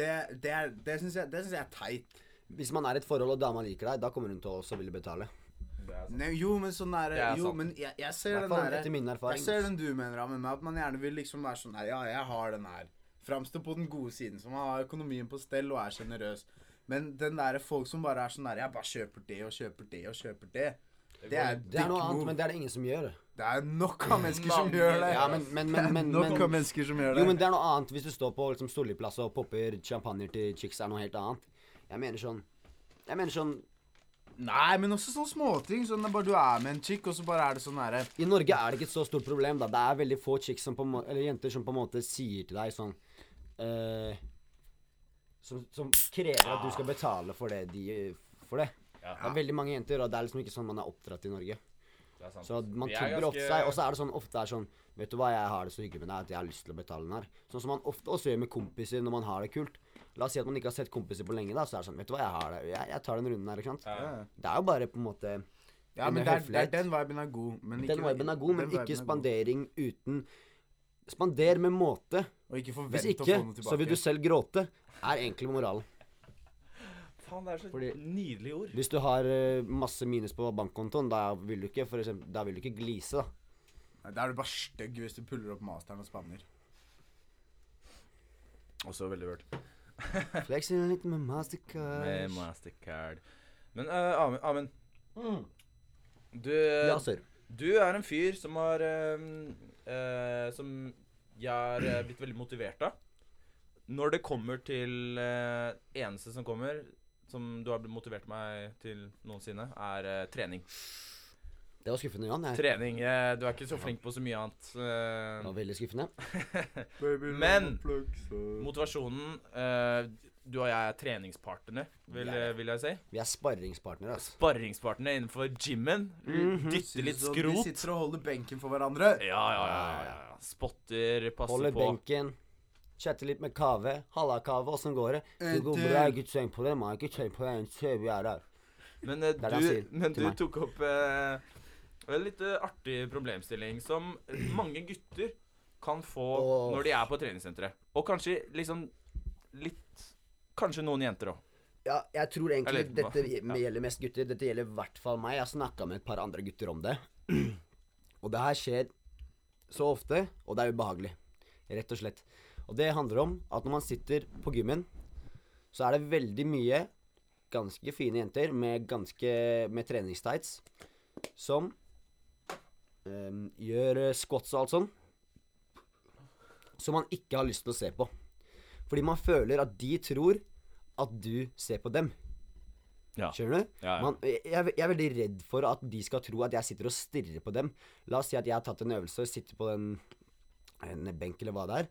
Det, det, er- det syns jeg, det synes jeg er teit. Hvis man er i et forhold og dama liker deg, da kommer hun til å også ville betale. Det er sant. Nei, jo, men sånn Det er Jo, sant. men jeg, jeg I ser hvert den fall derre etter min erfaring. Jeg ser den du mener, Amund, med at man gjerne vil liksom være sånn her Ja, jeg har den her. Framstå på den gode siden, man har økonomien på stell og er sjenerøs. Men den derre folk som bare er sånn der Jeg bare kjøper det og kjøper det og kjøper det. Det er Det er noe annet, men det er det ingen som gjør. Det er nok av mennesker som gjør det. Ja, men, men, men, men, nok av mennesker som gjør det. Jo, men det er noe annet hvis du står på liksom, Solli-plass og popper champagne til chicks, er noe helt annet. Jeg mener sånn Jeg mener sånn Nei, men også sånne småting. Sånn bare du er med en chick, og så bare er det sånn herre I Norge er det ikke et så stort problem, da. Det er veldig få chicks som på må- Eller jenter som på en måte sier til deg sånn uh, som, som krever at du skal betale for det de For det. Ja. Det er veldig mange jenter, og det er liksom ikke sånn man er oppdratt i Norge. Det sant. Så man tilbyr ofte seg, og så er det sånn ofte er sånn Vet du hva, jeg har det så hyggelig med deg at jeg har lyst til å betale den her. Sånn som man ofte også gjør med kompiser når man har det kult. La oss si at man ikke har sett kompiser på lenge, da, så er det sånn Vet du hva, jeg har det. Jeg, jeg tar den runden her, ikke sant. Ja. Det er jo bare på en måte Ja, men der, er, det er høflighet. den viben er god. Men ikke, Den viben er god, men ikke er spandering uten Spander med måte. Og ikke forvent Hvis å få noe tilbake. så vil du selv gråte. Er egentlig moralen. Faen, det er så Fordi- nydelige ord. Hvis du har eh, masse minus på bankkontoen, da vil du ikke for eksempel, da vil du ikke glise, da. Nei, Da er du bare stygg hvis du puller opp masteren og spanner. Også veldig vørt. Flexing litt med mastercard. Med mastercard. Men uh, Amund, Amund Mm. du, Ja, sir. du er en fyr som har uh, uh, Som jeg har eh, blitt veldig motivert av. Når det kommer til uh, Eneste som kommer, som du har motivert meg til noensinne, er eh, trening. Det var skuffende, Jan. Jeg. Trening. eh, du er ikke så flink på så mye annet. eh, Det var veldig skuffende. Men motivasjonen eh, Du og jeg er treningspartnere, vil, Ja, ja. vil jeg si. Vi er sparringspartnere, altså. Sparringspartnere innenfor gymmen. Mhm. Dytter litt skrot. Vi sitter og holder benken for hverandre. Ja, ja, ja. ja, ja. Spotter, passer Holder på. benken. Chatte litt med Kave. Halla, Kave, åssen går det? Det går bra, ikke tenk på det, mann. Ikke tenk på det. Vi er her. Men, eh, du, men du tok opp eh, en litt eh, artig problemstilling som mange gutter kan få Åh. når de er på treningssenteret. Og kanskje liksom litt Kanskje noen jenter òg. Ja, jeg tror egentlig Eller, hva? dette gjelder mest gutter. Dette gjelder i hvert fall meg. Jeg har snakka med et par andre gutter om det. Og det her skjer så ofte, og det er ubehagelig. Rett og slett. Og det handler om at når man sitter på gymmen, så er det veldig mye ganske fine jenter med ganske med treningstights som ehm, gjør eh, squats og alt sånn, som man ikke har lyst til å se på. Fordi man føler at de tror at du ser på dem. Ja. Skjønner du? Ja, ja. Man, jeg, jeg er veldig redd for at de skal tro at jeg sitter og stirrer på dem. La oss si at jeg har tatt en øvelse og sitter på den en benk eller hva det er.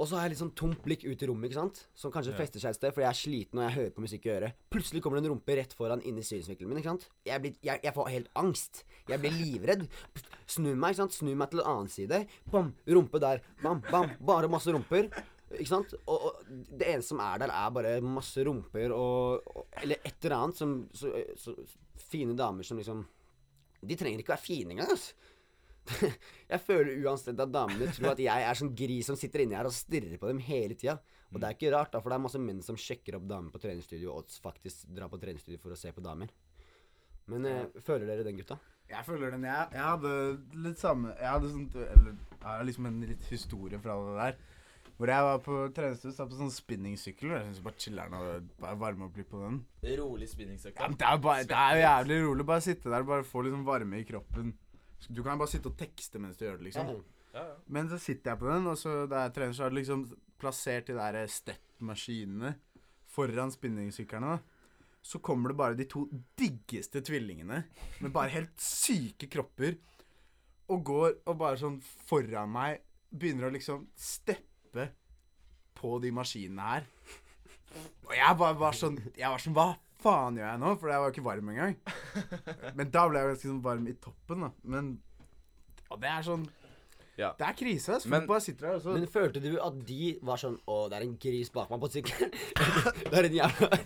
Og så har jeg litt sånn tomt blikk ut i rommet, ikke sant? som kanskje fester seg et sted fordi jeg er sliten og jeg hører på musikk i øret. Plutselig kommer det en rumpe rett foran inn i synsvinkelen min. ikke sant? Jeg, blir, jeg, jeg får helt angst. Jeg blir livredd. Snur meg, ikke sant? Snur meg til en annen side. Bam! Rumpe der. Bam, bam. Bare masse rumper. Ikke sant? Og, og det eneste som er der, er bare masse rumper og, og Eller et eller annet som så, så, Fine damer som liksom De trenger ikke være fine engang, altså. Jeg føler uanstendig at damene tror at jeg er sånn gris som sitter inni her og stirrer på dem hele tida. Og det er ikke rart, da, for det er masse menn som sjekker opp damer på treningsstudio og faktisk drar på treningsstudio for å se på damer. Men eh, føler dere den, gutta? Jeg føler den. Jeg, jeg hadde litt samme Jeg hadde sånt Eller jeg har liksom en litt historie fra det der. Hvor jeg var på treningsstudio, satt på sånn spinningsykkel. og Jeg synes bare chiller'n å bare varme opp litt på den. Rolig Ja, det er bare, det er jo jævlig rolig. Bare sitte der og bare få liksom varme i kroppen. Du kan bare sitte og tekste mens du gjør det, liksom. Ja, ja. Men så sitter jeg på den, og så jeg trener, så har jeg liksom plassert de der step-maskinene foran spinningsyklene. da. Så kommer det bare de to diggeste tvillingene med bare helt syke kropper og går og bare sånn foran meg begynner å liksom steppe på de maskinene her. Og jeg bare var sånn Jeg var sånn Hva faen gjør jeg nå? For jeg var jo ikke varm engang. Men da ble jeg ganske sånn varm i toppen, da. Men Og det er sånn Ja. Det er krise. ass. Men- bare sitter der og Men følte du at de var sånn Å, det er en gris bak meg på sykkelen. det er en jævla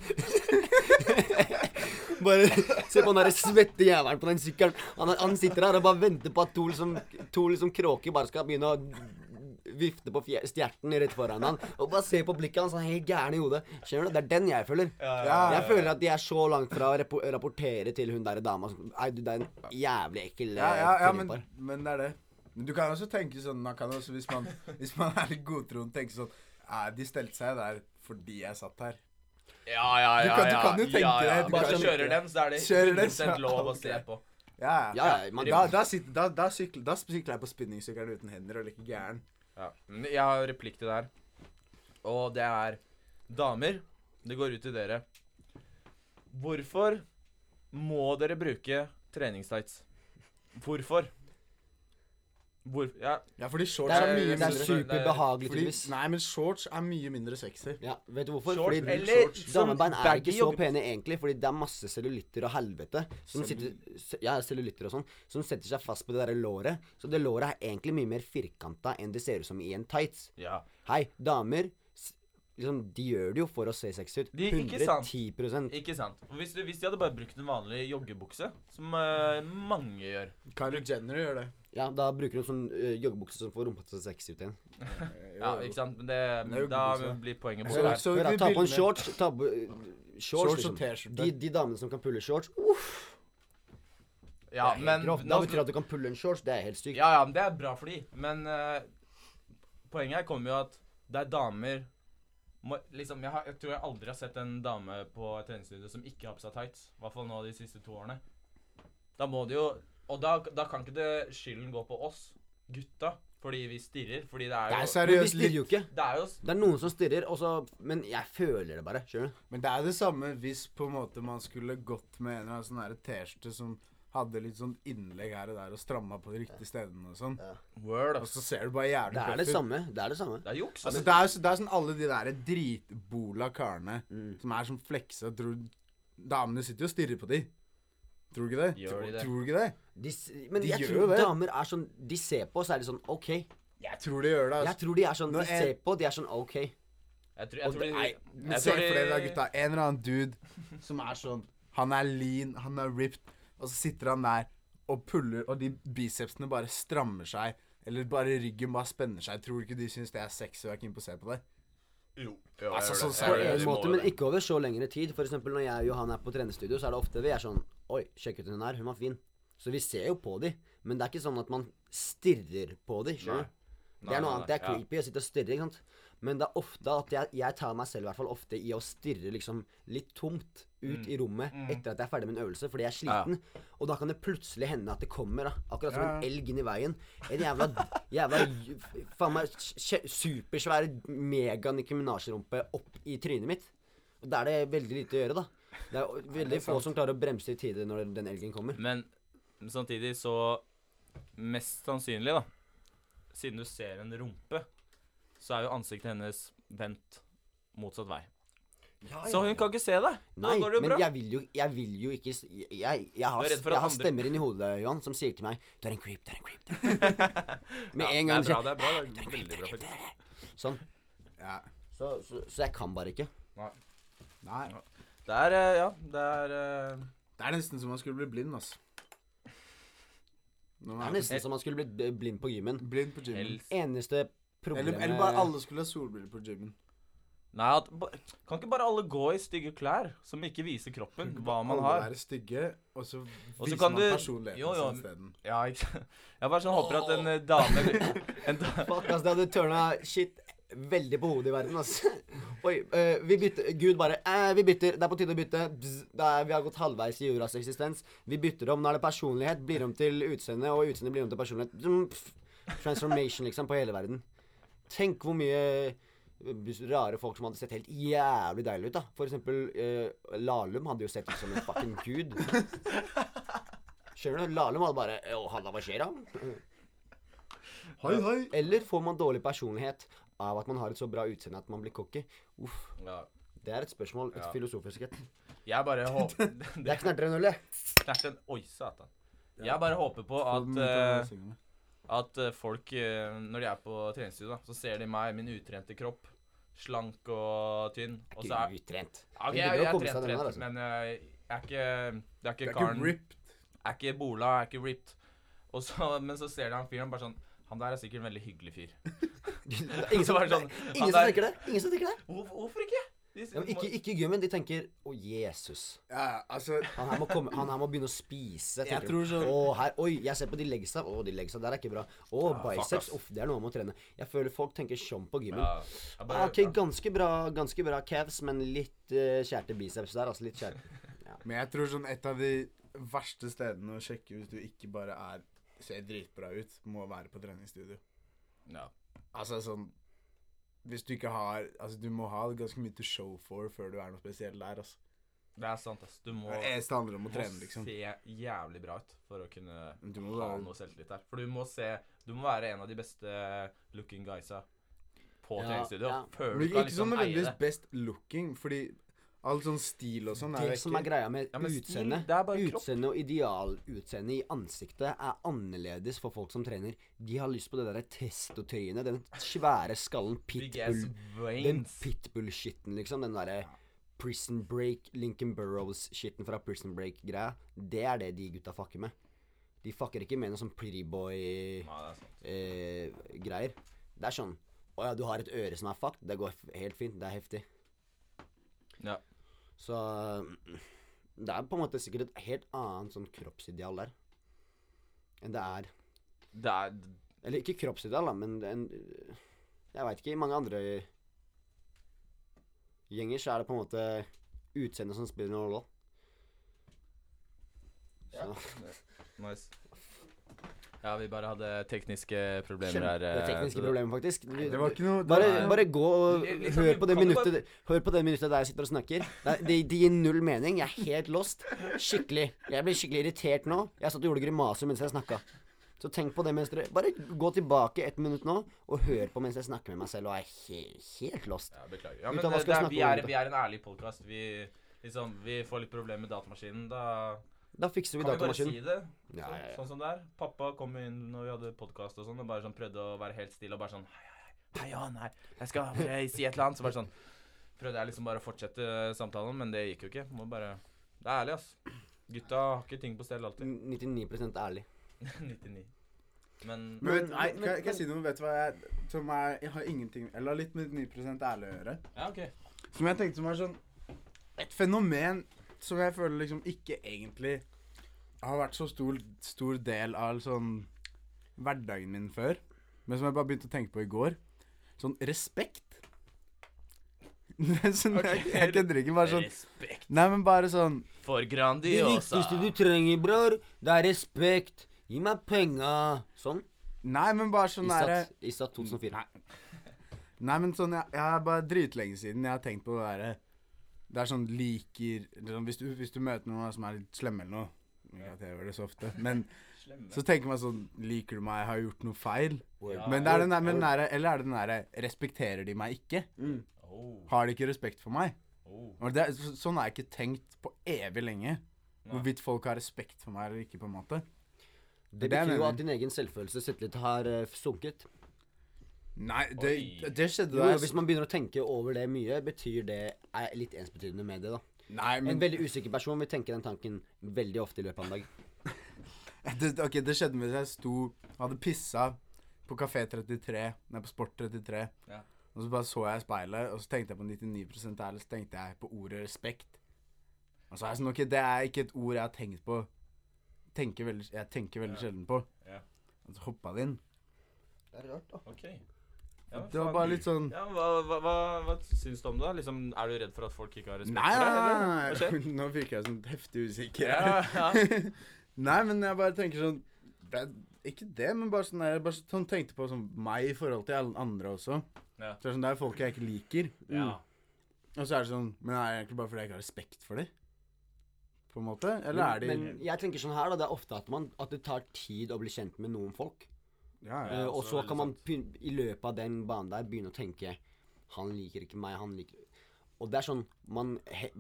Bare se på den der svette jævelen på den sykkelen. Han, han sitter her og bare venter på at to liksom, to liksom kråker bare skal begynne å vifte på stjerten rett foran han. Og bare se på blikket hans, han er helt gæren i hodet. Skjønner du? Det er den jeg føler. Ja, Jeg føler at de er så langt fra å rapportere til hun der dama som Nei, du, det er en jævlig ekkel Ja, ja, ja men, men det er det. Men du kan også tenke sånn man kan også, hvis, man, hvis man er litt godtroende, tenke sånn Nei, De stelte seg der fordi jeg satt her. Ja, ja, Du ja. kan- du kan jo tenke ja, ja. det, du Bare kan kjører den, så er det Kjører den, 100 så- lov å se på. Ja, Ja, ja, man, Da, da, sitter, da, da, sykler, da sykler jeg på spinningsykkelen uten hender og leker gæren. Ja. Men jeg har replikk til det her. Og det er Damer, det går ut til dere. Hvorfor må dere bruke treningstights? Hvorfor? Hvor, ja, Ja, fordi shorts det er, er, mye det er superbehagelig, fordi. Nei, men shorts er mye mindre sexy. Ja, vet du hvorfor? Shorts fordi eller damebein er ikke så pene egentlig, fordi det er masse cellulitter og helvete som sitter Ja, cellulitter og sånn, som setter seg fast på det derre låret. Så det låret er egentlig mye mer firkanta enn det ser ut som i en tights. ja. Hei, damer liksom, De gjør det jo for å se sexy ut. De- ikke sant. 110 Ikke sant. Hvis, hvis de hadde bare brukt en vanlig joggebukse, som uh, mange gjør Kylie Jenner gjør det. Ja, da bruker de sånn uh, joggebukse som får rumpa til å se sexy ut igjen. Ja, ikke sant? Men det, Det da blir poenget borte her. så da, ta på en shorts. Ta på, uh, shorts, Shorts og liksom. T-skjorte. De, de damene som kan pulle shorts uff, Ja, men grovt. Da betyr det at du kan pulle en shorts. Det er helt sykt. Ja, ja, men det er bra for de. Men uh, poenget her kommer jo at det er damer liksom, jeg, har, jeg tror jeg aldri har sett en dame på et treningsstudio som ikke har på seg tights. I hvert fall nå de siste to årene. Da må det jo Og da, da kan ikke det skylden gå på oss, gutta, fordi vi stirrer. Fordi det er Det er jo seriøst litt jo. Det Det er noen som stirrer, og så Men jeg føler det bare. Skjønner du? Men det er det samme hvis på en måte man skulle gått med en eller annen sånn T-skjorte som hadde litt sånn innlegg her og der og stramma på de riktige stedene og sånn. Word. Og så ser du bare jævlig Det er det samme. Det er det samme. Det er juks. Altså, det, er, det er sånn alle de der dritbola karene Mm. som er sånn fleksa tror Damene sitter jo og stirrer på de. Tror du ikke det? Gjør de det? tror du ikke det? De, men De jeg gjør tror det. damer er sånn De ser på, så er de sånn OK. Jeg tror de gjør det. Jeg Altså. tror de er sånn Når De ser på, de er sånn OK. Jeg tror, jeg tror de, nei, jeg se tror for dere gutta. En eller annen dude som er sånn Han er lean, han er ripped, og så sitter han der og puller, og de bicepsene bare strammer seg. Eller bare ryggen bare spenner seg. Tror du ikke de syns det er sexy og er keen på å se på det? Jo. Ja, Altså, jeg gjør så det. ser På en måte, men ikke over så lengre tid. For eksempel når jeg og Johan er på trenerstudio, så er det ofte vi er sånn Oi, sjekk ut hun her. Hun var fin. Så vi ser jo på de, men det er ikke sånn at man stirrer på de. Skjønner du? Det er noe annet. Det er creepy å sitte og stirre, ikke sant. Men det er ofte at jeg, jeg tar meg selv i hvert fall ofte i å stirre liksom litt tomt ut Mm. i rommet etter at jeg er ferdig med en øvelse fordi jeg er sliten. Og da kan det plutselig hende at det kommer, da, akkurat som Ja. en elg inn i veien, en jævla, jævla faen meg supersvær mega-Nicki opp i trynet mitt. Og da er det veldig lite å gjøre, da. Det er veldig få som klarer å bremse i tide når den elgen kommer. Men samtidig så Mest sannsynlig, da Siden du ser en rumpe, så er jo ansiktet hennes vendt motsatt vei. Så hun kan ikke se det. Nei, det men jeg vil jo, jeg vil jo ikke Jeg, jeg, jeg, har, jeg har stemmer inni hodet, Johan, som sier til meg Du er en creep, du er en creep. Med ja, en gang sier det er bra, det er bra. Det er veldig bra, faktisk. Sånn. Ja. Så, så, så jeg kan bare ikke. Nei. Det er Ja, det er uh... Det er nesten som man skulle bli blind, altså. Det er nesten som man skulle blitt blind på gymmen. blind på gymmen. helst Eneste problemet Eller, eller bare alle skulle ha solbriller på gymmen. Nei, at, kan ikke bare alle gå i stygge klær som ikke viser kroppen hva man Alle har? være stygge, og så Og så viser kan man du- personligheten jo, jo. sin isteden. Ja, ikke? Jeg bare sånn håper at en eh, dame en da, Fuck, ass, det hadde turna shit veldig på hodet i verden, ass. Oi, eh, vi bytter Gud bare eh, Vi bytter. Det er på tide å bytte. Bzz, det er, vi har gått halvveis i jordas eksistens. Vi bytter om. Nå er det personlighet. Blir om til utseende, og utseende blir om til personlighet. Transformation, liksom, på hele verden. Tenk hvor mye eh, rare folk som hadde sett helt jævlig deilige ut, da. For eksempel eh, Lahlum hadde jo sett ut som en fucking gud. Skjønner du? Lahlum hadde bare Å, halla, hva skjer da? Hei, hei. Eller får man dårlig personlighet av at man har et så bra utseende at man blir cocky? Uff. ja. Det er et spørsmål. Et Ja. filosofisk et. Jeg bare håper Det er knertrenullet. Knerten Oi, satan. Jeg bare håper på at den eh. At eh, folk, eh, når de er på treningsstudio, så ser de meg, min utrente kropp, slank og tynn. Og så er utrent. Ja, Ok, jeg, jeg er komme trent, trent, altså. men jeg, er ikke Det er ikke karen. Er ikke bola, er ikke ripped. Og så, men så ser de han fyren bare sånn Han der er sikkert en veldig hyggelig fyr. Ingen som, var sånn, ingen som der- tenker det. Ingen som tenker det. Hvorfor, hvorfor ikke? De, Ja, men ikke, ikke i gymmen. De tenker Å, Jesus. Ja, altså Han her, må komme, han her må begynne å spise. Jeg tror så... Å, her, oi, jeg ser på de legsa. Å, de legsa der er ikke bra. Å, Ja, biceps. Uff, det er noe man må trene. Jeg føler folk tenker sånn på gymmen. ja, bare, Ah, ok, ganske bra, ganske bra calves, men litt uh, kjærte biceps der. Altså litt skjært. Men jeg tror sånn et av de verste stedene å sjekke hvis du ikke bare er ser dritbra ut, må være på treningsstudio. ja. Altså sånn Hvis du ikke har Altså, du må ha ganske mye to show for før du er noe spesiell der, altså. Det er sant, ass. Du må, Det eneste handler om å må trene, liksom. se jævlig bra ut for å kunne Du må ha noe selvtillit der. For du må se Du må være en av de beste looking guysa på Ja, treningsstudio ja. før du kan ikke liksom eie nødvendigvis best looking, fordi all sånn stil og sånn er Det som er greia med Ja, utseende det. Utseende og idealutseende i ansiktet er annerledes for folk som trener. De har lyst på det derre testotøyene, den svære skallen, pitbull Den pitbull-skitten, liksom. Den derre Prison Break, Lincoln Burrows-skitten fra Prison Break-greia. Det er det de gutta fucker med. De fucker ikke med noe sånn pretty boy-greier. Eh, det det er sånn Å ja, du har et øre som er fucked. Det går helt fint. Det er heftig. Ja. Så det er på en måte sikkert et helt annet sånn kroppsideal der. Enn det er Det er Eller ikke kroppsideal, da, men en Jeg veit ikke. I mange andre gjenger så er det på en måte utseendet som spiller noen rolle. Ja. Nice. Ja, vi bare hadde tekniske problemer her. Kjempe eh, tekniske problemer, faktisk. Det var ikke noe det Bare, var- bare gå og liksom, hør på det minuttet Hør på det minuttet der jeg sitter og snakker. Det, det, det gir null mening. Jeg er helt lost. Skikkelig. Jeg blir skikkelig irritert nå. Jeg satt og gjorde grimaser mens jeg snakka. Så tenk på det mens dere Bare gå tilbake ett minutt nå og hør på mens jeg snakker med meg selv og er he helt lost. Ja, beklager. Ja, men det, vi det er, vi, er, vi er en ærlig podkast. Vi, liksom, vi får litt problemer med datamaskinen. Da Da fikser vi kan vi bare si det. Ja, Så, ja, ja. Sånn som det er. Pappa kom inn når vi hadde podkast og sånn, og bare sånn prøvde å være helt stille og bare sånn Hei, hei, hei, Johan, hei, jeg skal jeg, si et eller annet. Så bare sånn Prøvde jeg liksom bare å fortsette samtalen, men det gikk jo ikke. Må bare Det er ærlig, ass. Gutta har ikke ting på stell alltid. 99% ærlig. 99. Men Men Men- nei, men- kan, kan jeg si noe? Vet du hva jeg Som er Jeg har ingenting Eller litt med 9 ærlig å gjøre. Ja, OK. Som jeg tenkte som er sånn Et fenomen som jeg føler liksom ikke egentlig har vært så stor, stor del av sånn hverdagen min før. Men som jeg bare begynte å tenke på i går. Sånn respekt. sånn, jeg, jeg kødder ikke. Bare sånn Respekt Nei, men bare sånn for Det viktigste du trenger, bror, det er respekt. Gi meg penga. Sånn. Nei, men bare sånn derre Isat, Isat 2004. Nei. Nei, men sånn Jeg, jeg er bare dritlenge siden jeg har tenkt på det derre Det er sånn liker liksom, hvis, du, hvis du møter noen som er litt slemme eller noe Ikke at jeg gjør det så ofte, men så tenker man sånn Liker du meg? Har jeg gjort noe feil? Ja. Men det er den der, men derre Eller er det den derre Respekterer de meg ikke? Mm. Oh, Har de ikke respekt for meg? oh. Det, er- så, sånn har jeg ikke tenkt på evig lenge. Nei. Hvorvidt folk har respekt for meg eller ikke, på en måte. Det Det betyr jo at din egen selvfølelse sett litt har uh, sunket. Nei, det, det skjedde da jo, hvis man begynner å tenke over det mye, betyr det er litt ensbetydende med det, da. Nei, En veldig usikker person vil tenke den tanken veldig ofte i løpet av en dag. det, Ok, det skjedde mens jeg sto Hadde pissa på Kafé 33, nei, på Sport 33. Ja. Og så bare så jeg i speilet, og så tenkte jeg på 99 ærlig, så tenkte jeg på ordet respekt. Og så er jeg sånn Ok, det er ikke et ord jeg har tenkt på tenker veldig, Jeg tenker veldig Ja. sjelden på. Ja. Og så hoppa det inn. Det er rart, da. OK. Ja, Det var bare litt sånn Ja, hva, hva, hva, hva syns du om det? Liksom, er du redd for at folk ikke har respekt Nei, for deg? nei, nei. Nå virker jeg sånn heftig usikker. Ja, ja. Nei, men jeg bare tenker sånn det er Ikke det, men bare sånn Jeg bare sånn tenkte på sånn meg i forhold til alle andre også. Ja. Så det er sånn, det er folk jeg ikke liker. ja. Og så er det sånn Men er det egentlig bare fordi jeg ikke har respekt for dem? På en måte? Eller er de Men jeg tenker sånn her, da. Det er ofte at, man, at det tar tid å bli kjent med noen folk. Ja. Eh, og så kan man i løpet av den banen der begynne å tenke Han liker ikke meg, han liker Og det er sånn man he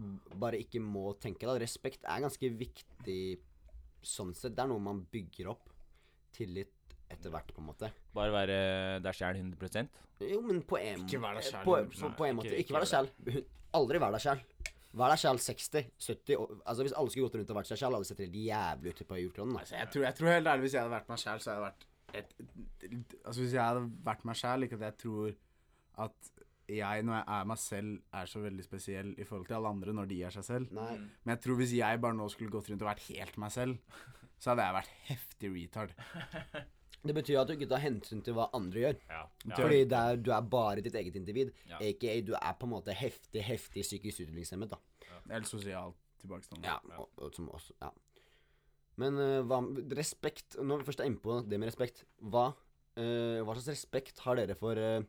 bare ikke må tenke, da. Respekt er ganske viktig sånn sett. Det er noe man bygger opp. Tillit etter hvert, på en måte. Bare være deg sjæl 100% Jo, men på en Ikke vær deg sjæl. På, på, på en måte. ikke- Ikke vær deg sjæl. Aldri vær deg selv. Vær deg sjæl 60, 70 og, Altså Hvis alle skulle gått rundt og vært seg sjæl, hadde det sett helt jævlig ut på jordkloden. Altså, jeg, tror, jeg tror helt ærlig Hvis jeg hadde vært meg sjæl, så hadde jeg vært et, Altså Hvis jeg hadde vært meg sjæl, ikke at jeg tror at jeg, når jeg er meg selv, er så veldig spesiell i forhold til alle andre når de er seg selv. Nei. Men jeg tror hvis jeg bare nå skulle gått rundt og vært helt meg selv, så hadde jeg vært heftig retard. Det betyr at du ikke tar hensyn til hva andre gjør. Ja. Fordi det er, du er bare ditt eget individ. Ja. Aka du er på en måte heftig, heftig psykisk utviklingshemmet. da Eller sosialt tilbakestående. Ja, og, og, som også, ja. Men eh, hva Respekt Når vi først er inne på det med respekt, hva, eh, hva slags respekt har dere for uh,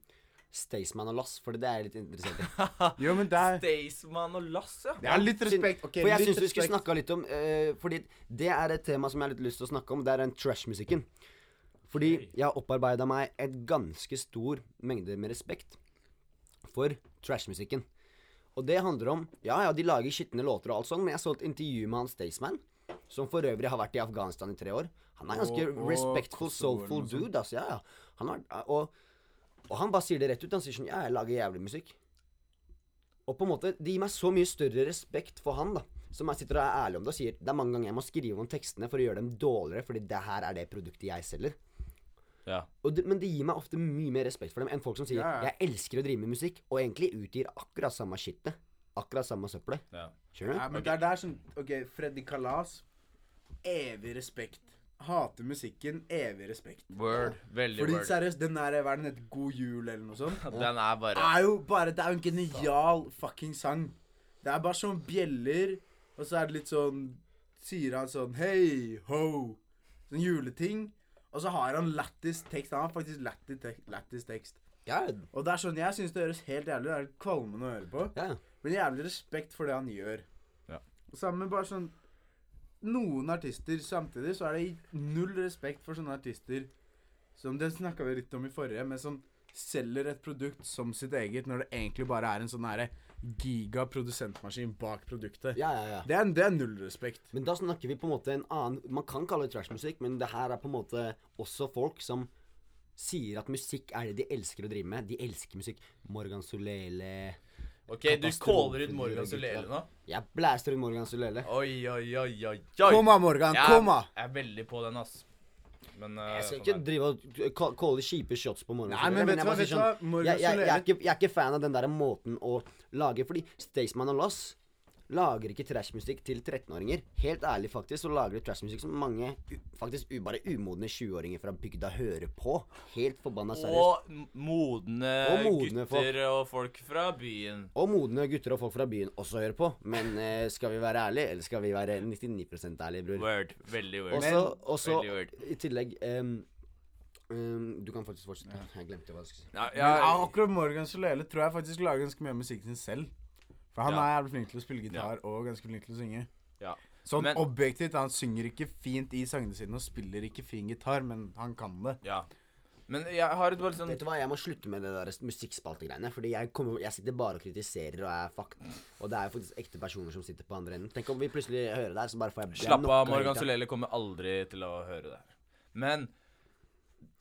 Staysman og Lass? For det er jeg litt interessert i. Jo, men det er, Staysman og Lass, ja. det er litt respekt. Okay, For jeg syns vi skulle snakka litt om uh, Fordi det er et tema som jeg har litt lyst til å snakke om. Det er den trash-musikken. Fordi jeg har opparbeida meg et ganske stor mengde med respekt for trash-musikken. Og det handler om Ja, ja, de lager skitne låter og alt sånn, men jeg så et intervju med han Staysman, som for øvrig har vært i Afghanistan i tre år. Han er ganske Og- og respectful, soulful dude, altså. Ja, ja. Han har, og, og han bare sier det rett ut. Han sier sånn Ja, jeg lager jævlig musikk. Og på en måte, det gir meg så mye større respekt for han, da. Som jeg sitter og er ærlig om det og sier det er mange ganger jeg må skrive om tekstene for å gjøre dem dårligere, fordi det her er det produktet jeg selger. Ja. Og det, men det gir meg ofte mye mer respekt for dem enn folk som sier Ja, ja. 'jeg elsker å drive med musikk', og egentlig utgir akkurat samme skittet. Akkurat samme søppelet. ja. Skjønner du? Ja, men det er der som OK, Freddy Kalas. Evig respekt. Hater musikken. Evig respekt. Word. Veldig Fordi word. seriøst, den der Hva er den het? God jul, eller noe sånt? Den er bare er jo bare Det er jo en genial fucking sang. Det er bare sånn bjeller, og så er det litt sånn Sier han sånn Hei, ho. Sånn juleting. Og så har han lættis tekst. Han har faktisk lættis tek tekst. Ja, Og det er sånn, Jeg syns det høres helt jævlig Det er kvalmende å høre på. ja. Men jævlig respekt for det han gjør. Ja. Og Sammen med bare sånn Noen artister samtidig så er det null respekt for sånne artister som Det snakka vi litt om i forrige, men som selger et produkt som sitt eget, når det egentlig bare er en sånn herre gigaprodusentmaskin bak produktet. ja, ja, ja. Det, er, det er null respekt. Men da snakker vi på en måte en annen Man kan kalle det trashmusikk, men det her er på en måte også folk som sier at musikk er det de elsker å drive med. De elsker musikk. Morgan Solele OK, du caller ut Morgan Solele nå? Jeg blæster ut Morgan Solele. Oi, oi, oi, oi. oi. Kom da, Morgan. Jeg Kom da. er veldig på den, ass. Men uh, Jeg skal ikke drive og ca- calle kjipe shots på Morgan Nei, men vet jeg du hva? Vet du hva? sånn, Morgan jeg, jeg, jeg, er ikke, jeg er ikke fan av den der måten å lage Fordi Staysman og Loss lager ikke trashmusikk til 13-åringer. Helt ærlig, faktisk, så lager de trashmusikk som mange faktisk bare umodne 20-åringer fra bygda hører på. Helt forbanna seriøst. Og modne, Og modne gutter og folk fra byen. Og modne gutter og folk fra byen også hører på. Men eh, skal vi være ærlige, eller skal vi være 99% ærlige, bror? Word. Veldig word. Også, også Veldig word. i tillegg um, Um, Du kan faktisk fortsette. Jeg glemte hva jeg skulle si. Ja, ja, akkurat Morgan Solele tror jeg faktisk lager ganske mye av musikken sin selv. For han Ja. er jævlig flink til å spille gitar og ganske flink til å synge. ja. Sånn Men- objektivt, han synger ikke fint i sangene sine og spiller ikke fin gitar, men han kan det. ja. Men jeg har et bare sånn Vet du hva, Jeg må slutte med det der musikkspaltegreiene. Fordi jeg, kommer, jeg sitter bare og kritiserer og er fucked. Og det er jo faktisk ekte personer som sitter på andre enden. Tenk om vi plutselig hører det her, så bare får jeg jeg Slapp av, Morgan. Solele kommer aldri til å høre det her. Men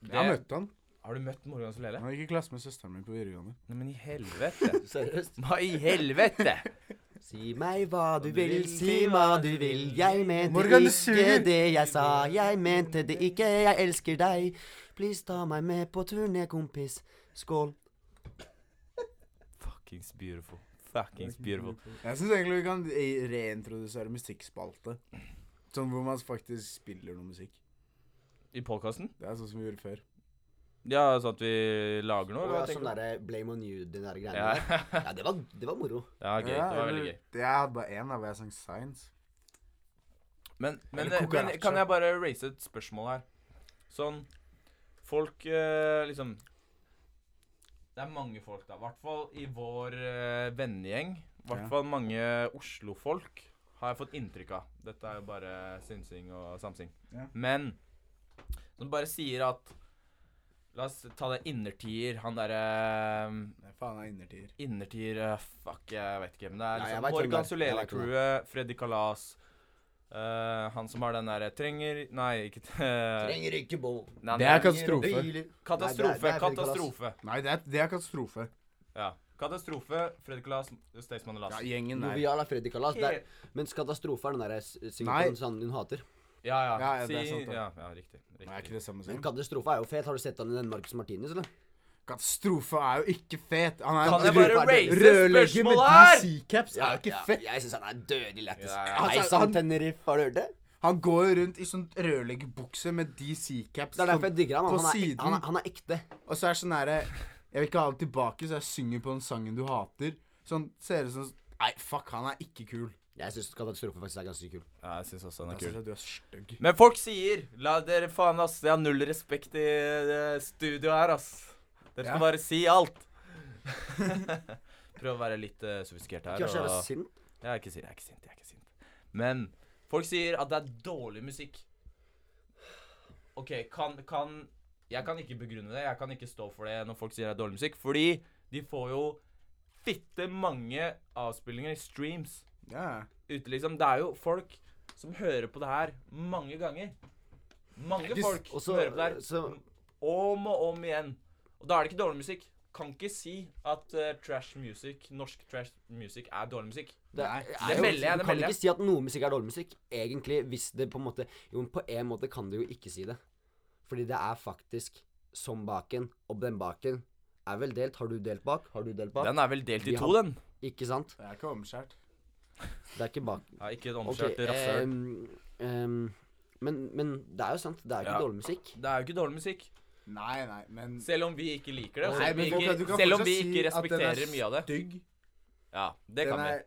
Jeg har møtt han. Har du møtt Morgan Solele? Han gikk i klasse med søsteren min på videregående. Nei, men i helvete. Seriøst. Hva i helvete? Si meg hva du vil, si hva du vil. Jeg mente Morgan, ikke det jeg sa. Jeg mente det ikke, jeg elsker deg. Please ta meg med på turné, kompis. Skål. Fuckings beautiful. Fuckings beautiful. Jeg syns egentlig vi kan reintrodusere musikkspalte. Sånn hvor man faktisk spiller noe musikk. I podkasten? Det er sånn som vi gjorde før. Ja, sånn at vi lager noe? Eller sånn derre blame on you, den der greiene Ja. Ja, det var, det var moro. ja, gøy. Det var veldig gøy. Jeg hadde bare én hvor jeg sang Science. Men, men, men kan jeg bare raise et spørsmål her? Sånn Folk eh, liksom Det er mange folk, da. I hvert fall i vår eh, vennegjeng. I hvert Ja. fall mange Oslo-folk har jeg fått inntrykk av. Dette er jo bare synsing og samsing. Ja. Men som bare sier at La oss ta det innertier. Han derre er faen er innertier. Innertier uh, Fuck, jeg vet ikke. Men det er liksom Morgan Solele-crewet, Freddy Kalas uh, Han som har den derre Trenger Nei, ikke uh, Trenger ikke bo. Det er katastrofe. Katastrofe. Nei, det er- det er katastrofe. Nei, det er, det er katastrofe. Ja. Katastrofe, Freddy Kalas, Staysman og Ja, Lass. gjengen der. Jovial er Freddy Kalas. Det er, mens katastrofe er den derre singelen hun hater. Ja, ja. Ja, ja, det er Si- sant. Ja, ja, riktig. riktig. Nei, er ikke det samme Men som katastrofe er jo fet. Har du sett han i den Marcus Martinez, eller? Katastrofe er jo ikke fet. Han er Kan jeg bare rød- raise rødlegger med spørsmål her? DC-caps. er jo ikke fett. Jeg syns han er dødelig lættis. Ja, ja. Hei Altså, sann, han- Tenerife. Har du hørt det? Han går jo rundt i sånn rørleggerbukse med DC-caps. Det er derfor jeg digger han. på Han, er siden. han, er- han er ekte. Og så er det sånn herre Jeg vil ikke ha det tilbake, så jeg synger på den sangen du hater. Sånn ser det ut som Nei, fuck, han er ikke kul. Jeg syns katastrofe faktisk er ganske kul. Ja, jeg syns også den Jeg er synes kul. at du er stygg. Men folk sier La dere faen, ass. Jeg har null respekt i det studioet her, ass. Dere skal Ja. bare si alt. Prøv å være litt uh, sofistikert her. Kanskje jeg og- sint. Jeg er ikke sint, jeg er ikke sint. jeg er ikke sint Men folk sier at det er dårlig musikk. OK, kan, kan Jeg kan ikke begrunne det. Jeg kan ikke stå for det når folk sier det er dårlig musikk. Fordi de får jo fitte mange avspillinger, streams, Ja. ute, liksom. Det er jo folk som hører på det her mange ganger. Mange Just, folk også, som hører på det her så- om og om igjen. Og da er det ikke dårlig musikk. Kan ikke si at uh, trash music, norsk trash music, er dårlig musikk. Det, Nei, er det melder jeg, det Du kan melder jeg. ikke si at noe musikk er dårlig musikk. Egentlig, hvis det på en måte Jo, men på en måte kan du jo ikke si det. Fordi det er faktisk som baken, og den baken er vel delt. Har du delt bak? Har du delt bak? Den er vel delt i de to, har- den. Ikke sant? Det er ikke omskjært. Det er ikke bak. Ja, ikke et omkjørt okay, rasshøl. Um, um, men, men det er jo sant. Det er jo ikke Ja. dårlig musikk. Det er jo ikke dårlig musikk. Nei, nei, men Selv om vi ikke liker det. Nei, Selv om folk- ikke, kan selv om vi ikke si den er respekterer mye av det. Stygg. Ja, det Den kan vi. er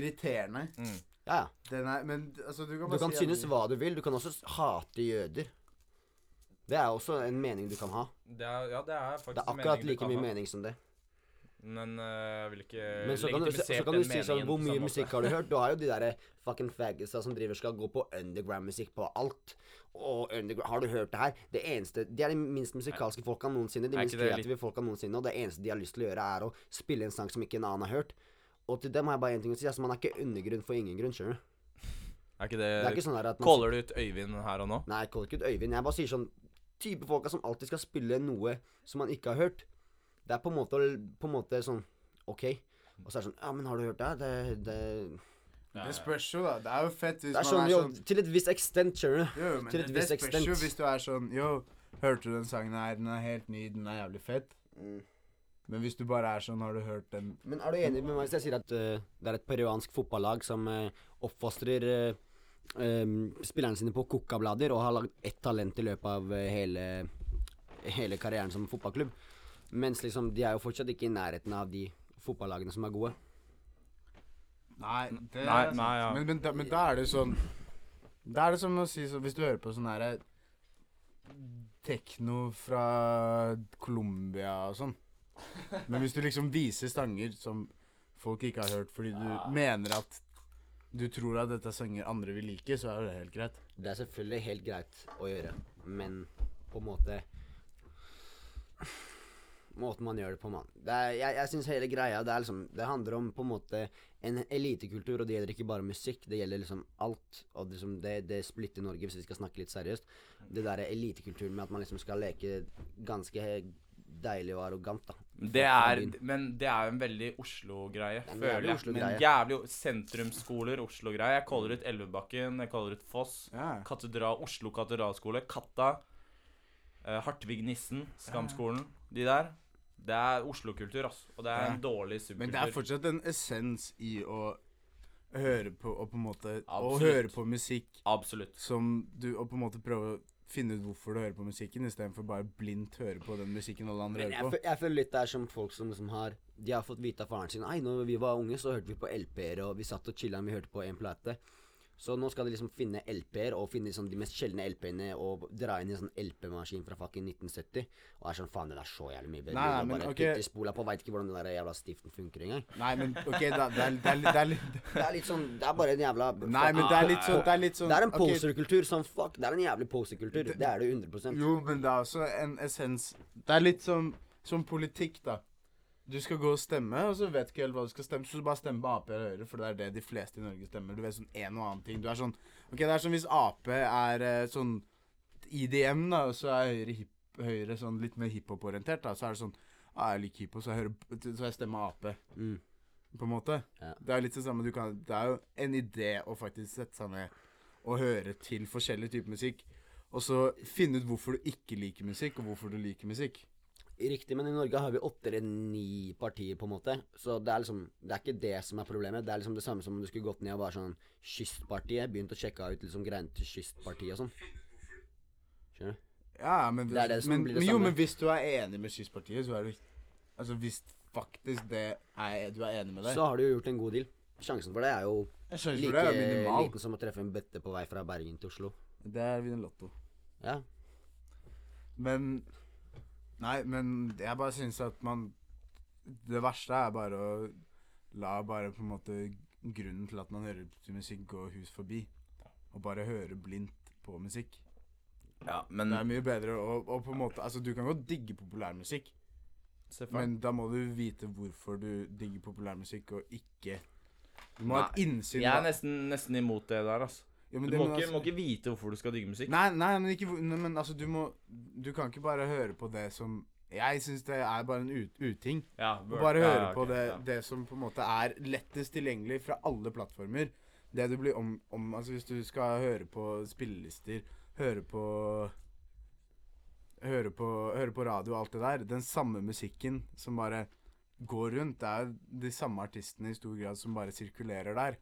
irriterende. Mm. Ja, ja. Den er Men altså, du kan Du kan si synes hva du vil. Du kan også hate jøder. Det er også en mening du kan ha. Det er, ja, det er faktisk Det er akkurat like mye ha. mening som det. Men øh, jeg vil ikke Men så kan, du, så, så kan du si sånn Hvor mye musikk har du hørt? Du har jo de derre fucking faggisa som driver skal gå på underground-musikk på alt. Og underground Har du hørt det her? Det eneste De er de minst musikalske folka noensinne. De minst det kreative folka noensinne. Og det eneste de har lyst til å gjøre, er å spille en sang som ikke en annen har hørt. Og til dem har jeg bare én ting å si. Altså, man er ikke undergrunn for ingen grunn, skjønner du. Er ikke Det er ikke sånn man Caller du ut Øyvind her og nå? Nei, jeg kaller ikke ut Øyvind. Jeg bare sier sånn Type folka som alltid skal spille noe som man ikke har hørt. Det er på en måte, på en måte sånn OK. Og så er det sånn Ja, men har du hørt det? Det, det Det spørs jo, da. Det er jo fett hvis Det er man sånn, er jo, sånn til et visst ekstent, skjønner du. Jo, men til et det, det spørs jo hvis du er sånn Yo, hørte du den sangen her? Den er helt ny, den er jævlig fett. Mm. Men hvis du bare er sånn, har du hørt den Men er du enig med meg hvis jeg sier at uh, det er et peruansk fotballag som uh, oppfostrer uh, um, spillerne sine på kokablader og har lagd ett talent i løpet av hele, hele karrieren som fotballklubb? Mens liksom, de er jo fortsatt ikke i nærheten av de fotballagene som er gode. Nei, det Nei, er sant. nei, ja. men, men, da, men da er det sånn Da er det som å si så, Hvis du hører på sånn herre Tekno fra Colombia og sånn. Men hvis du liksom viser stanger som folk ikke har hørt fordi du mener at du tror at dette er sanger andre vil like, så er det helt greit. Det er selvfølgelig helt greit å gjøre, men på en måte Måten man gjør det på, mann. Jeg jeg syns hele greia det er liksom Det handler om på en måte en elitekultur, og det gjelder ikke bare musikk. Det gjelder liksom alt. Og liksom, det, det splitter Norge, hvis vi skal snakke litt seriøst. Det derre elitekulturen med at man liksom skal leke ganske deilig og arrogant, da. Det er, men det er jo en veldig Oslo-greie, er føler jeg. Oslo-greie. Men jævlig sentrumsskoler, Oslo-greie. Jeg kaller ut Elvebakken, jeg kaller ut Foss. Ja. Katedral, Oslo katedralskole, Katta. uh, Hartvig Nissen, Skamskolen. De der. Det er Oslo-kultur, altså. Og det er Ja. en dårlig subkultur. Men det er fortsatt en essens i å høre på og på en måte Å høre på musikk Absolutt. som du Og på en måte prøve å finne ut hvorfor du hører på musikken, istedenfor bare blindt høre på den musikken alle andre hører på. Jeg, jeg føler litt det er som folk som liksom har De har fått vite av faren sin Nei, når vi var unge, så hørte vi på LP-er, og vi satt og chilla, vi hørte på en plate. Så nå skal de liksom finne LP-er, og finne sånn de mest sjeldne LP-ene, og dra inn i en sånn LP-maskin fra fucking 1970. Og er sånn Faen, det er så jævlig mye bedre. Nei, nei, men bare okay. spola på, veit ikke hvordan den der jævla stiften funker engang. Nei, men OK, da, det, er, det, er, det er litt Det er litt sånn Det er bare en jævla Nei, men det er litt sånn Det er, litt sånn, Det er en poserkultur som fuck. Det er en jævlig poserkultur. Det er det 100% Jo, men det er også en essens Det er litt som, som politikk, da. Du skal gå og stemme, og så vet du ikke helt hva du skal stemme, så du bare stemmer på Ap eller Høyre, for det er det de fleste i Norge stemmer. Du vet sånn en og annen ting. Du er sånn OK, det er som hvis Ap er eh, sånn IDM, da, og så er Høyre, hip, høyre sånn litt mer hiphop-orientert, da. Så er det sånn ah, jeg liker hiphop, så jeg, hører, så jeg stemmer Ap, Mm. på en måte. Ja. Det er litt det samme. Du kan, det er jo en idé å faktisk sette seg ned og høre til forskjellige typer musikk. Og så finne ut hvorfor du ikke liker musikk, og hvorfor du liker musikk. Riktig, men i Norge har vi åtte eller ni partier, på en måte. Så det er liksom Det er ikke det som er problemet. Det er liksom det samme som om du skulle gått ned og vært sånn Kystpartiet. Begynt å sjekke ut liksom greiene til Kystpartiet og sånn. Skjønner du? Ja, men, Det er det men, men jo, men hvis du er enig med Kystpartiet, så er du Altså hvis faktisk det er Du er enig med det Så har du jo gjort en god deal. Sjansen for det er jo like det er liten som å treffe en bøtte på vei fra Bergen til Oslo. Det er vinner Lotto. Ja. Men Nei, men jeg bare syns at man Det verste er bare å la bare på en måte grunnen til at man hører musikk, gå hus forbi. Og bare høre blindt på musikk. Ja, men Det er mye bedre å, å på en måte Altså, du kan godt digge populærmusikk, men da må du vite hvorfor du digger populærmusikk, og ikke Du må ha et innsyn. Jeg er da. nesten, nesten imot det der, altså. Men Du må men ikke, altså- må ikke vite hvorfor du skal digge musikk. Nei, nei, men ikke nei, Men altså, du må Du kan ikke bare høre på det som Jeg syns det er bare en ut, uting. Ja, bare høre ja, på det, ja. det som på en måte er lettest tilgjengelig fra alle plattformer. Det du blir om, om Altså hvis du skal høre på spillelister, høre på Høre på, høre på radio og alt det der. Den samme musikken som bare går rundt. Det er de samme artistene i stor grad som bare sirkulerer der.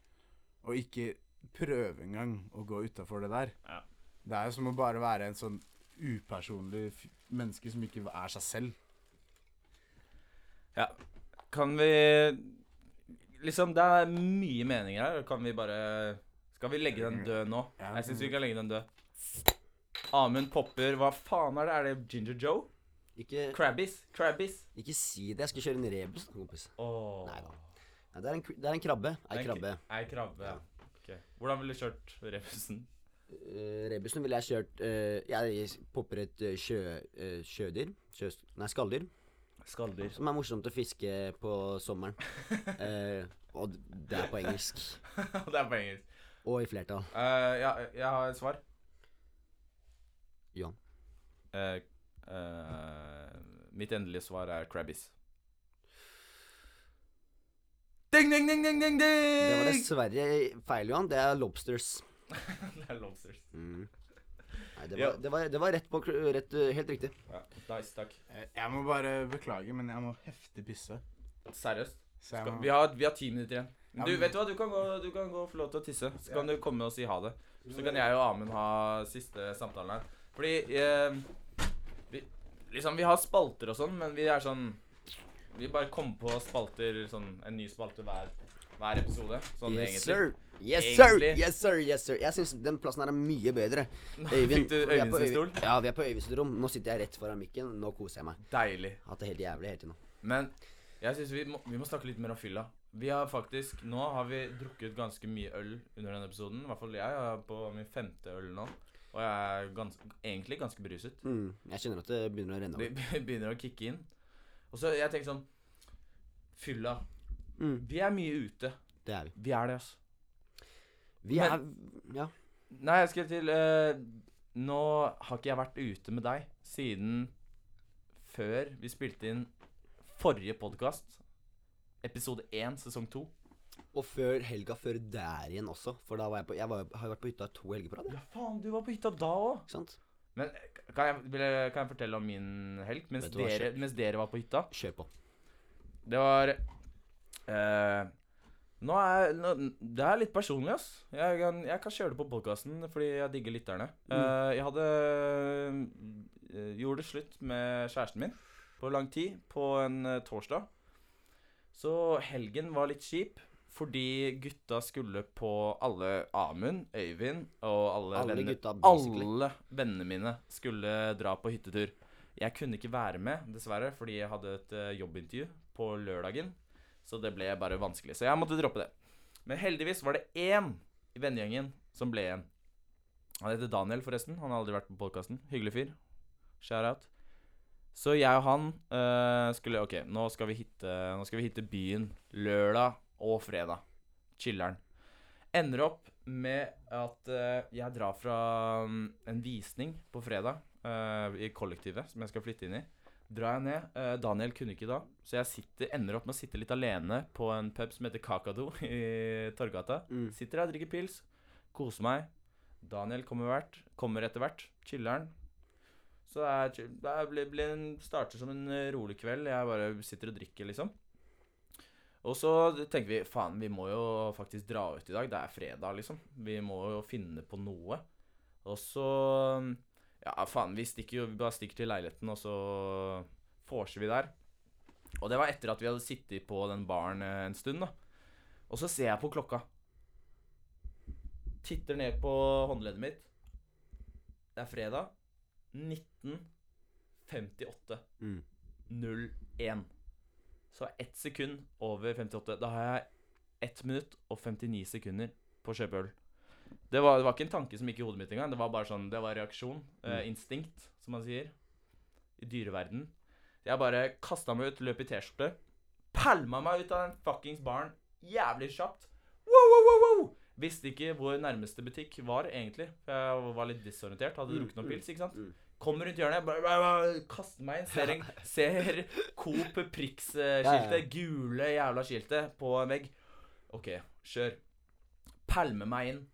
Og ikke prøve engang å gå utafor det der. Ja. Det er jo som å bare være en sånn upersonlig f menneske som ikke er seg selv. Ja. Kan vi Liksom, det er mye meninger her. Kan vi bare Skal vi legge den død nå? Ja. Jeg syns vi kan legge den død. Amund popper Hva faen er det? Er det Ginger Joe? Ikke, Krabbies. Krabbies. ikke si det. Jeg skal kjøre en rebus, kompis. Åh. Neida. Nei, det, er en, det er en krabbe. Ei er krabbe. Ei krabbe, ja. Hvordan ville du kjørt rebusen? Uh, rebusen ville jeg kjørt uh, Jeg popper et eh, sjø, eh, sjødyr. Sjø, nei, skalldyr. Skalldyr. Som er morsomt å fiske på sommeren. Eh, og det er på engelsk. det er på engelsk. Og i flertall. Eh, ja, jeg har et svar. Ja. Eh, eh, mitt endelige svar er Crabbies. Ding, ding, ding, ding, ding, ding! Det var dessverre feil, Johan. Det er lobsters. det er lobsters. Mm. Nei, det var, det, var, det var rett på rett, eh, Helt riktig. Ja, nice, takk. Eh, Jeg må bare beklage, men jeg må heftig pisse. Seriøst. Skal, må, vi, har, vi har ti minutter igjen. Du, vet du hva? Du kan, gå, du kan gå og få lov til å tisse. Så kan du komme og si ha det. Så kan jeg og Amund ha siste samtalen her. Fordi eh, vi, Liksom, vi har spalter og sånn, men vi er sånn Vi bare kom på spalter sånn En ny spalte hver, hver episode. Sånn yes, egentlig. sir. Yes, Egentlig. sir. Yes, sir. Yes, sir. Jeg syns den plassen her er mye bedre. Fikk du Øyvind sin stol? Ja, vi er på Øyvinds rom. Nå sitter jeg rett foran mikken. Nå koser jeg meg. Deilig. Hatt det helt jævlig hele tiden nå. Men jeg syns vi, vi må snakke litt mer om fylla. Vi har faktisk Nå har vi drukket ganske mye øl under denne episoden. I hvert fall jeg er på min femte øl nå. Og jeg er gans, egentlig ganske beruset. Mm, jeg kjenner at det begynner å renne over. Det begynner å kicke inn. Og så jeg tenker sånn Fylla. Mm, Vi er mye ute. det er vi. Vi er det, altså. Vi Men- er Ja. Nei, jeg skal til uh, Nå har ikke jeg vært ute med deg siden før vi spilte inn forrige podkast. Episode 1, sesong 2. Og før helga før der igjen også. For da var jeg på Jeg var, har jo vært på hytta to helger på rad. Ja, faen, du var på hytta da òg. Men eh, kan jeg, kan jeg fortelle om min helg mens dere, mens dere var på hytta? Kjør på. Det var eh, nå er, nå, Det er litt personlig, ass. Jeg kan, jeg kan kjøre det på podkasten fordi jeg digger lytterne. Eh, jeg hadde eh, Gjorde det slutt med kjæresten min på lang tid, på en eh, torsdag. Så helgen var litt kjip. Fordi gutta skulle på alle Amund, Øyvind og alle, Alle venner gutta. Alle vennene mine skulle dra på hyttetur. Jeg kunne ikke være med, dessverre, fordi jeg hadde et eh, jobbintervju på lørdagen. Så det ble bare vanskelig. Så jeg måtte droppe det. Men heldigvis var det én i vennegjengen som ble igjen. Han heter Daniel, forresten. Han har aldri vært på podkasten. Hyggelig fyr. Shout-out. Så jeg og han eh, skulle OK, nå skal, vi hitte, skal vi hitte byen lørdag og fredag. Chiller'n. Ender opp med at eh, jeg drar fra mm, en visning på fredag eh, i kollektivet som jeg skal flytte inn i. drar jeg ned. Eh, Daniel kunne ikke da, så jeg sitter, ender opp med å sitte litt alene på en pub som heter Kakado i Torgata. Mm. Sitter der, drikker pils, koser meg. Daniel kommer, hvert, kommer etter hvert. Chiller'n. Så det, er, det blir, blir en, starter som en eh, rolig kveld. Jeg bare sitter og drikker, liksom. Og så tenker vi faen, vi må jo faktisk dra ut i dag. Det er fredag, liksom. Vi må jo finne på noe. Og så Ja, faen, vi stikker jo Vi bare stikker til leiligheten, og så vorser vi der. Og det var etter at vi hadde sittet på den baren eh, en stund, da. Og så ser jeg på klokka. Titter ned på håndleddet mitt. Det er fredag. 1958. Mm. 01. Så ett sekund over 58. Da har jeg 1 minutt og 59 sekunder på å kjøpe øl. Det var, det var ikke en tanke som gikk i hodet mitt engang. Det var bare sånn, det var reaksjon. Eh, instinkt, som man sier. I dyreverden. Jeg bare kasta meg ut, løp i T-skjorte. Pælma meg ut av den fuckings baren jævlig kjapt. Wow, wow, wow, wow. Visste ikke hvor nærmeste butikk var, egentlig. Jeg var litt disorientert. Hadde Mm, drukket noen mm, pils, ikke sant. Mm. Kommer rundt hjørnet, bare, bare, bare kaster meg inn. Ser, en, ser Coop Prix-skiltet, gule jævla skiltet, på en vegg. OK, kjør. Pælmer meg inn.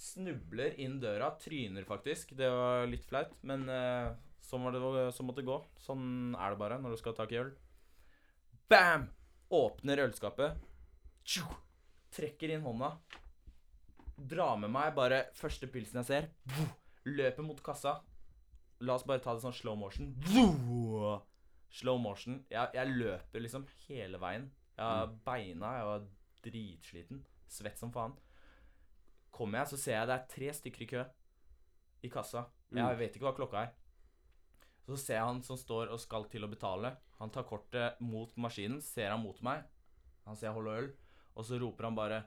Snubler inn døra. Tryner faktisk. Det var litt flaut, men uh, sånn var det som måtte gå. Sånn er det bare når du skal ha tak i øl. Bam! Åpner ølskapet. Tju! Trekker inn hånda. Drar med meg bare første pilsen jeg ser. Løper mot kassa. La oss bare ta det sånn slow motion. Slow motion. Jeg, jeg løper liksom hele veien. Jeg har beina. Jeg var dritsliten. Svett som faen. Kommer jeg, så ser jeg det er tre stykker i kø i kassa. Jeg Mm. vet ikke hva klokka er. Så ser jeg han som står og skal til å betale. Han tar kortet mot maskinen, ser han mot meg. Han ser jeg holder øl, og så roper han bare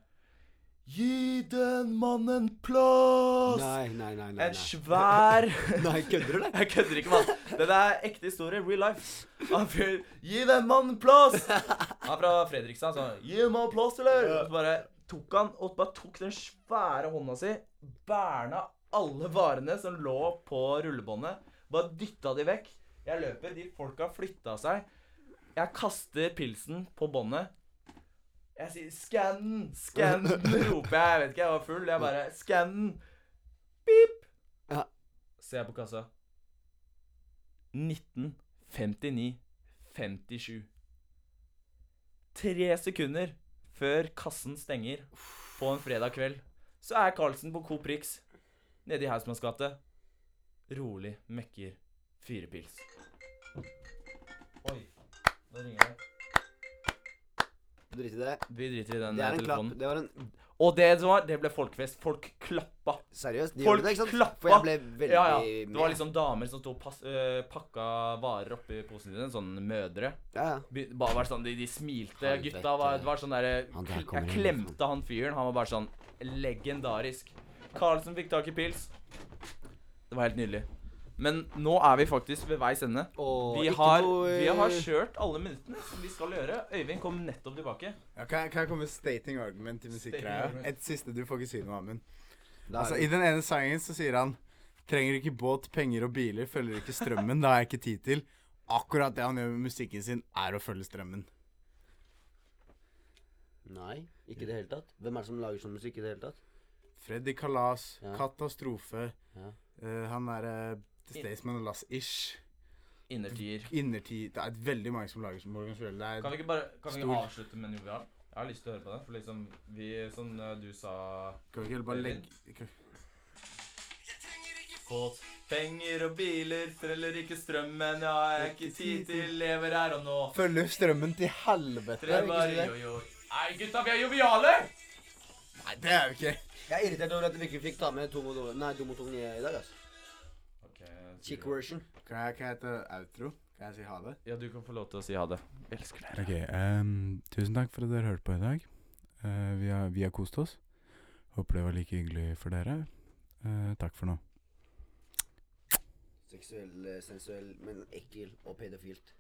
Gi den mannen plass! Nei, nei, nei. nei, En svær Nei, kødder du, eller? Jeg kødder ikke, mann. Det er ekte historie. Real life. Han fyr Gi den mannen plass! Han er fra Fredrikstad. Så han, Gi den mannen plass, eller? Og så bare tok han og bare tok den svære hånda si, bærna alle varene som lå på rullebåndet, bare dytta de vekk. Jeg løper, de folka flytta seg. Jeg kaster pilsen på båndet. Jeg sier 'skann den', skann den, roper jeg. Jeg vet ikke, jeg var full. Jeg bare 'skann den'. Pip. Ja. Ser jeg på kassa. 1959 57. Tre sekunder før kassen stenger på en fredag kveld, så er Carlsen på Coop Rix nede i Hausmanns gate. Rolig mekker fire pils. Oi, nå ringer det. Drit i det. Vi driter i den Det eh, er en klapp. telefonen. Det var en Og det som var, det ble folkfest. Folk klappa. Seriøst, de Folk det, ikke sant? klappa. For jeg ble veldig Ja, ja. Det var med. liksom damer som sto og pass, øh, pakka varer oppi posen sine. Sånn mødre. Ja, ja. Be- Bare var sånn, De, de smilte. Helvete. Gutta var, det var sånn derre Han der kommer Jeg inn, klemte han fyren. Han var bare sånn legendarisk. Carlsen fikk tak i pils. Det var helt nydelig. Men nå er vi faktisk ved veis ende. Og Vi har, vi har eh, kjørt alle minuttene som vi skal gjøre. Øyvind kom nettopp tilbake. Ja, kan, jeg- kan jeg komme med stating argument til Stating musikkgreia? Et siste, du får ikke si noe, Amund. Altså, I den ene sangen så sier han Trenger ikke båt, penger og biler, følger ikke strømmen. Det har jeg ikke tid til. Akkurat det han gjør med musikken sin, er å følge strømmen. Nei, ikke i det hele tatt. Hvem er det som lager sånn musikk i det hele tatt? Freddy Kalas, Ja. Katastrofe, Ja. eh, han derre The Staysman og Lass Ish, Innertier. Innertier. Det er veldig mange som lager som Morgan. Det Kan vi ikke bare kan vi ikke avslutte med noe vi har? Jeg har lyst til å høre på det. For liksom, vi, som eh, du sa Kan vi ikke heller bare legge ikke Fått penger og biler, treller ikke strømmen, jeg har ikke tid til, lever her og nå. Følger strømmen til helvete. Tre bare jo, jo. Nei, gutta, vi er joviale! Nei, det er vi ikke Jeg er irritert over at vi ikke fikk ta med to mot to i dag, altså. Chick version. Kan jeg, kan jeg hete outro? Kan jeg si ha det? Ja, du kan få lov til å si ha det. Jeg elsker dere. Ok, ehm, tusen takk for at dere hørte på i dag. Eh, vi, har, vi har kost oss. Håper det var like hyggelig for dere. Eh, takk for nå. Seksuell, eh, sensuell, men ekkel og pedofilt.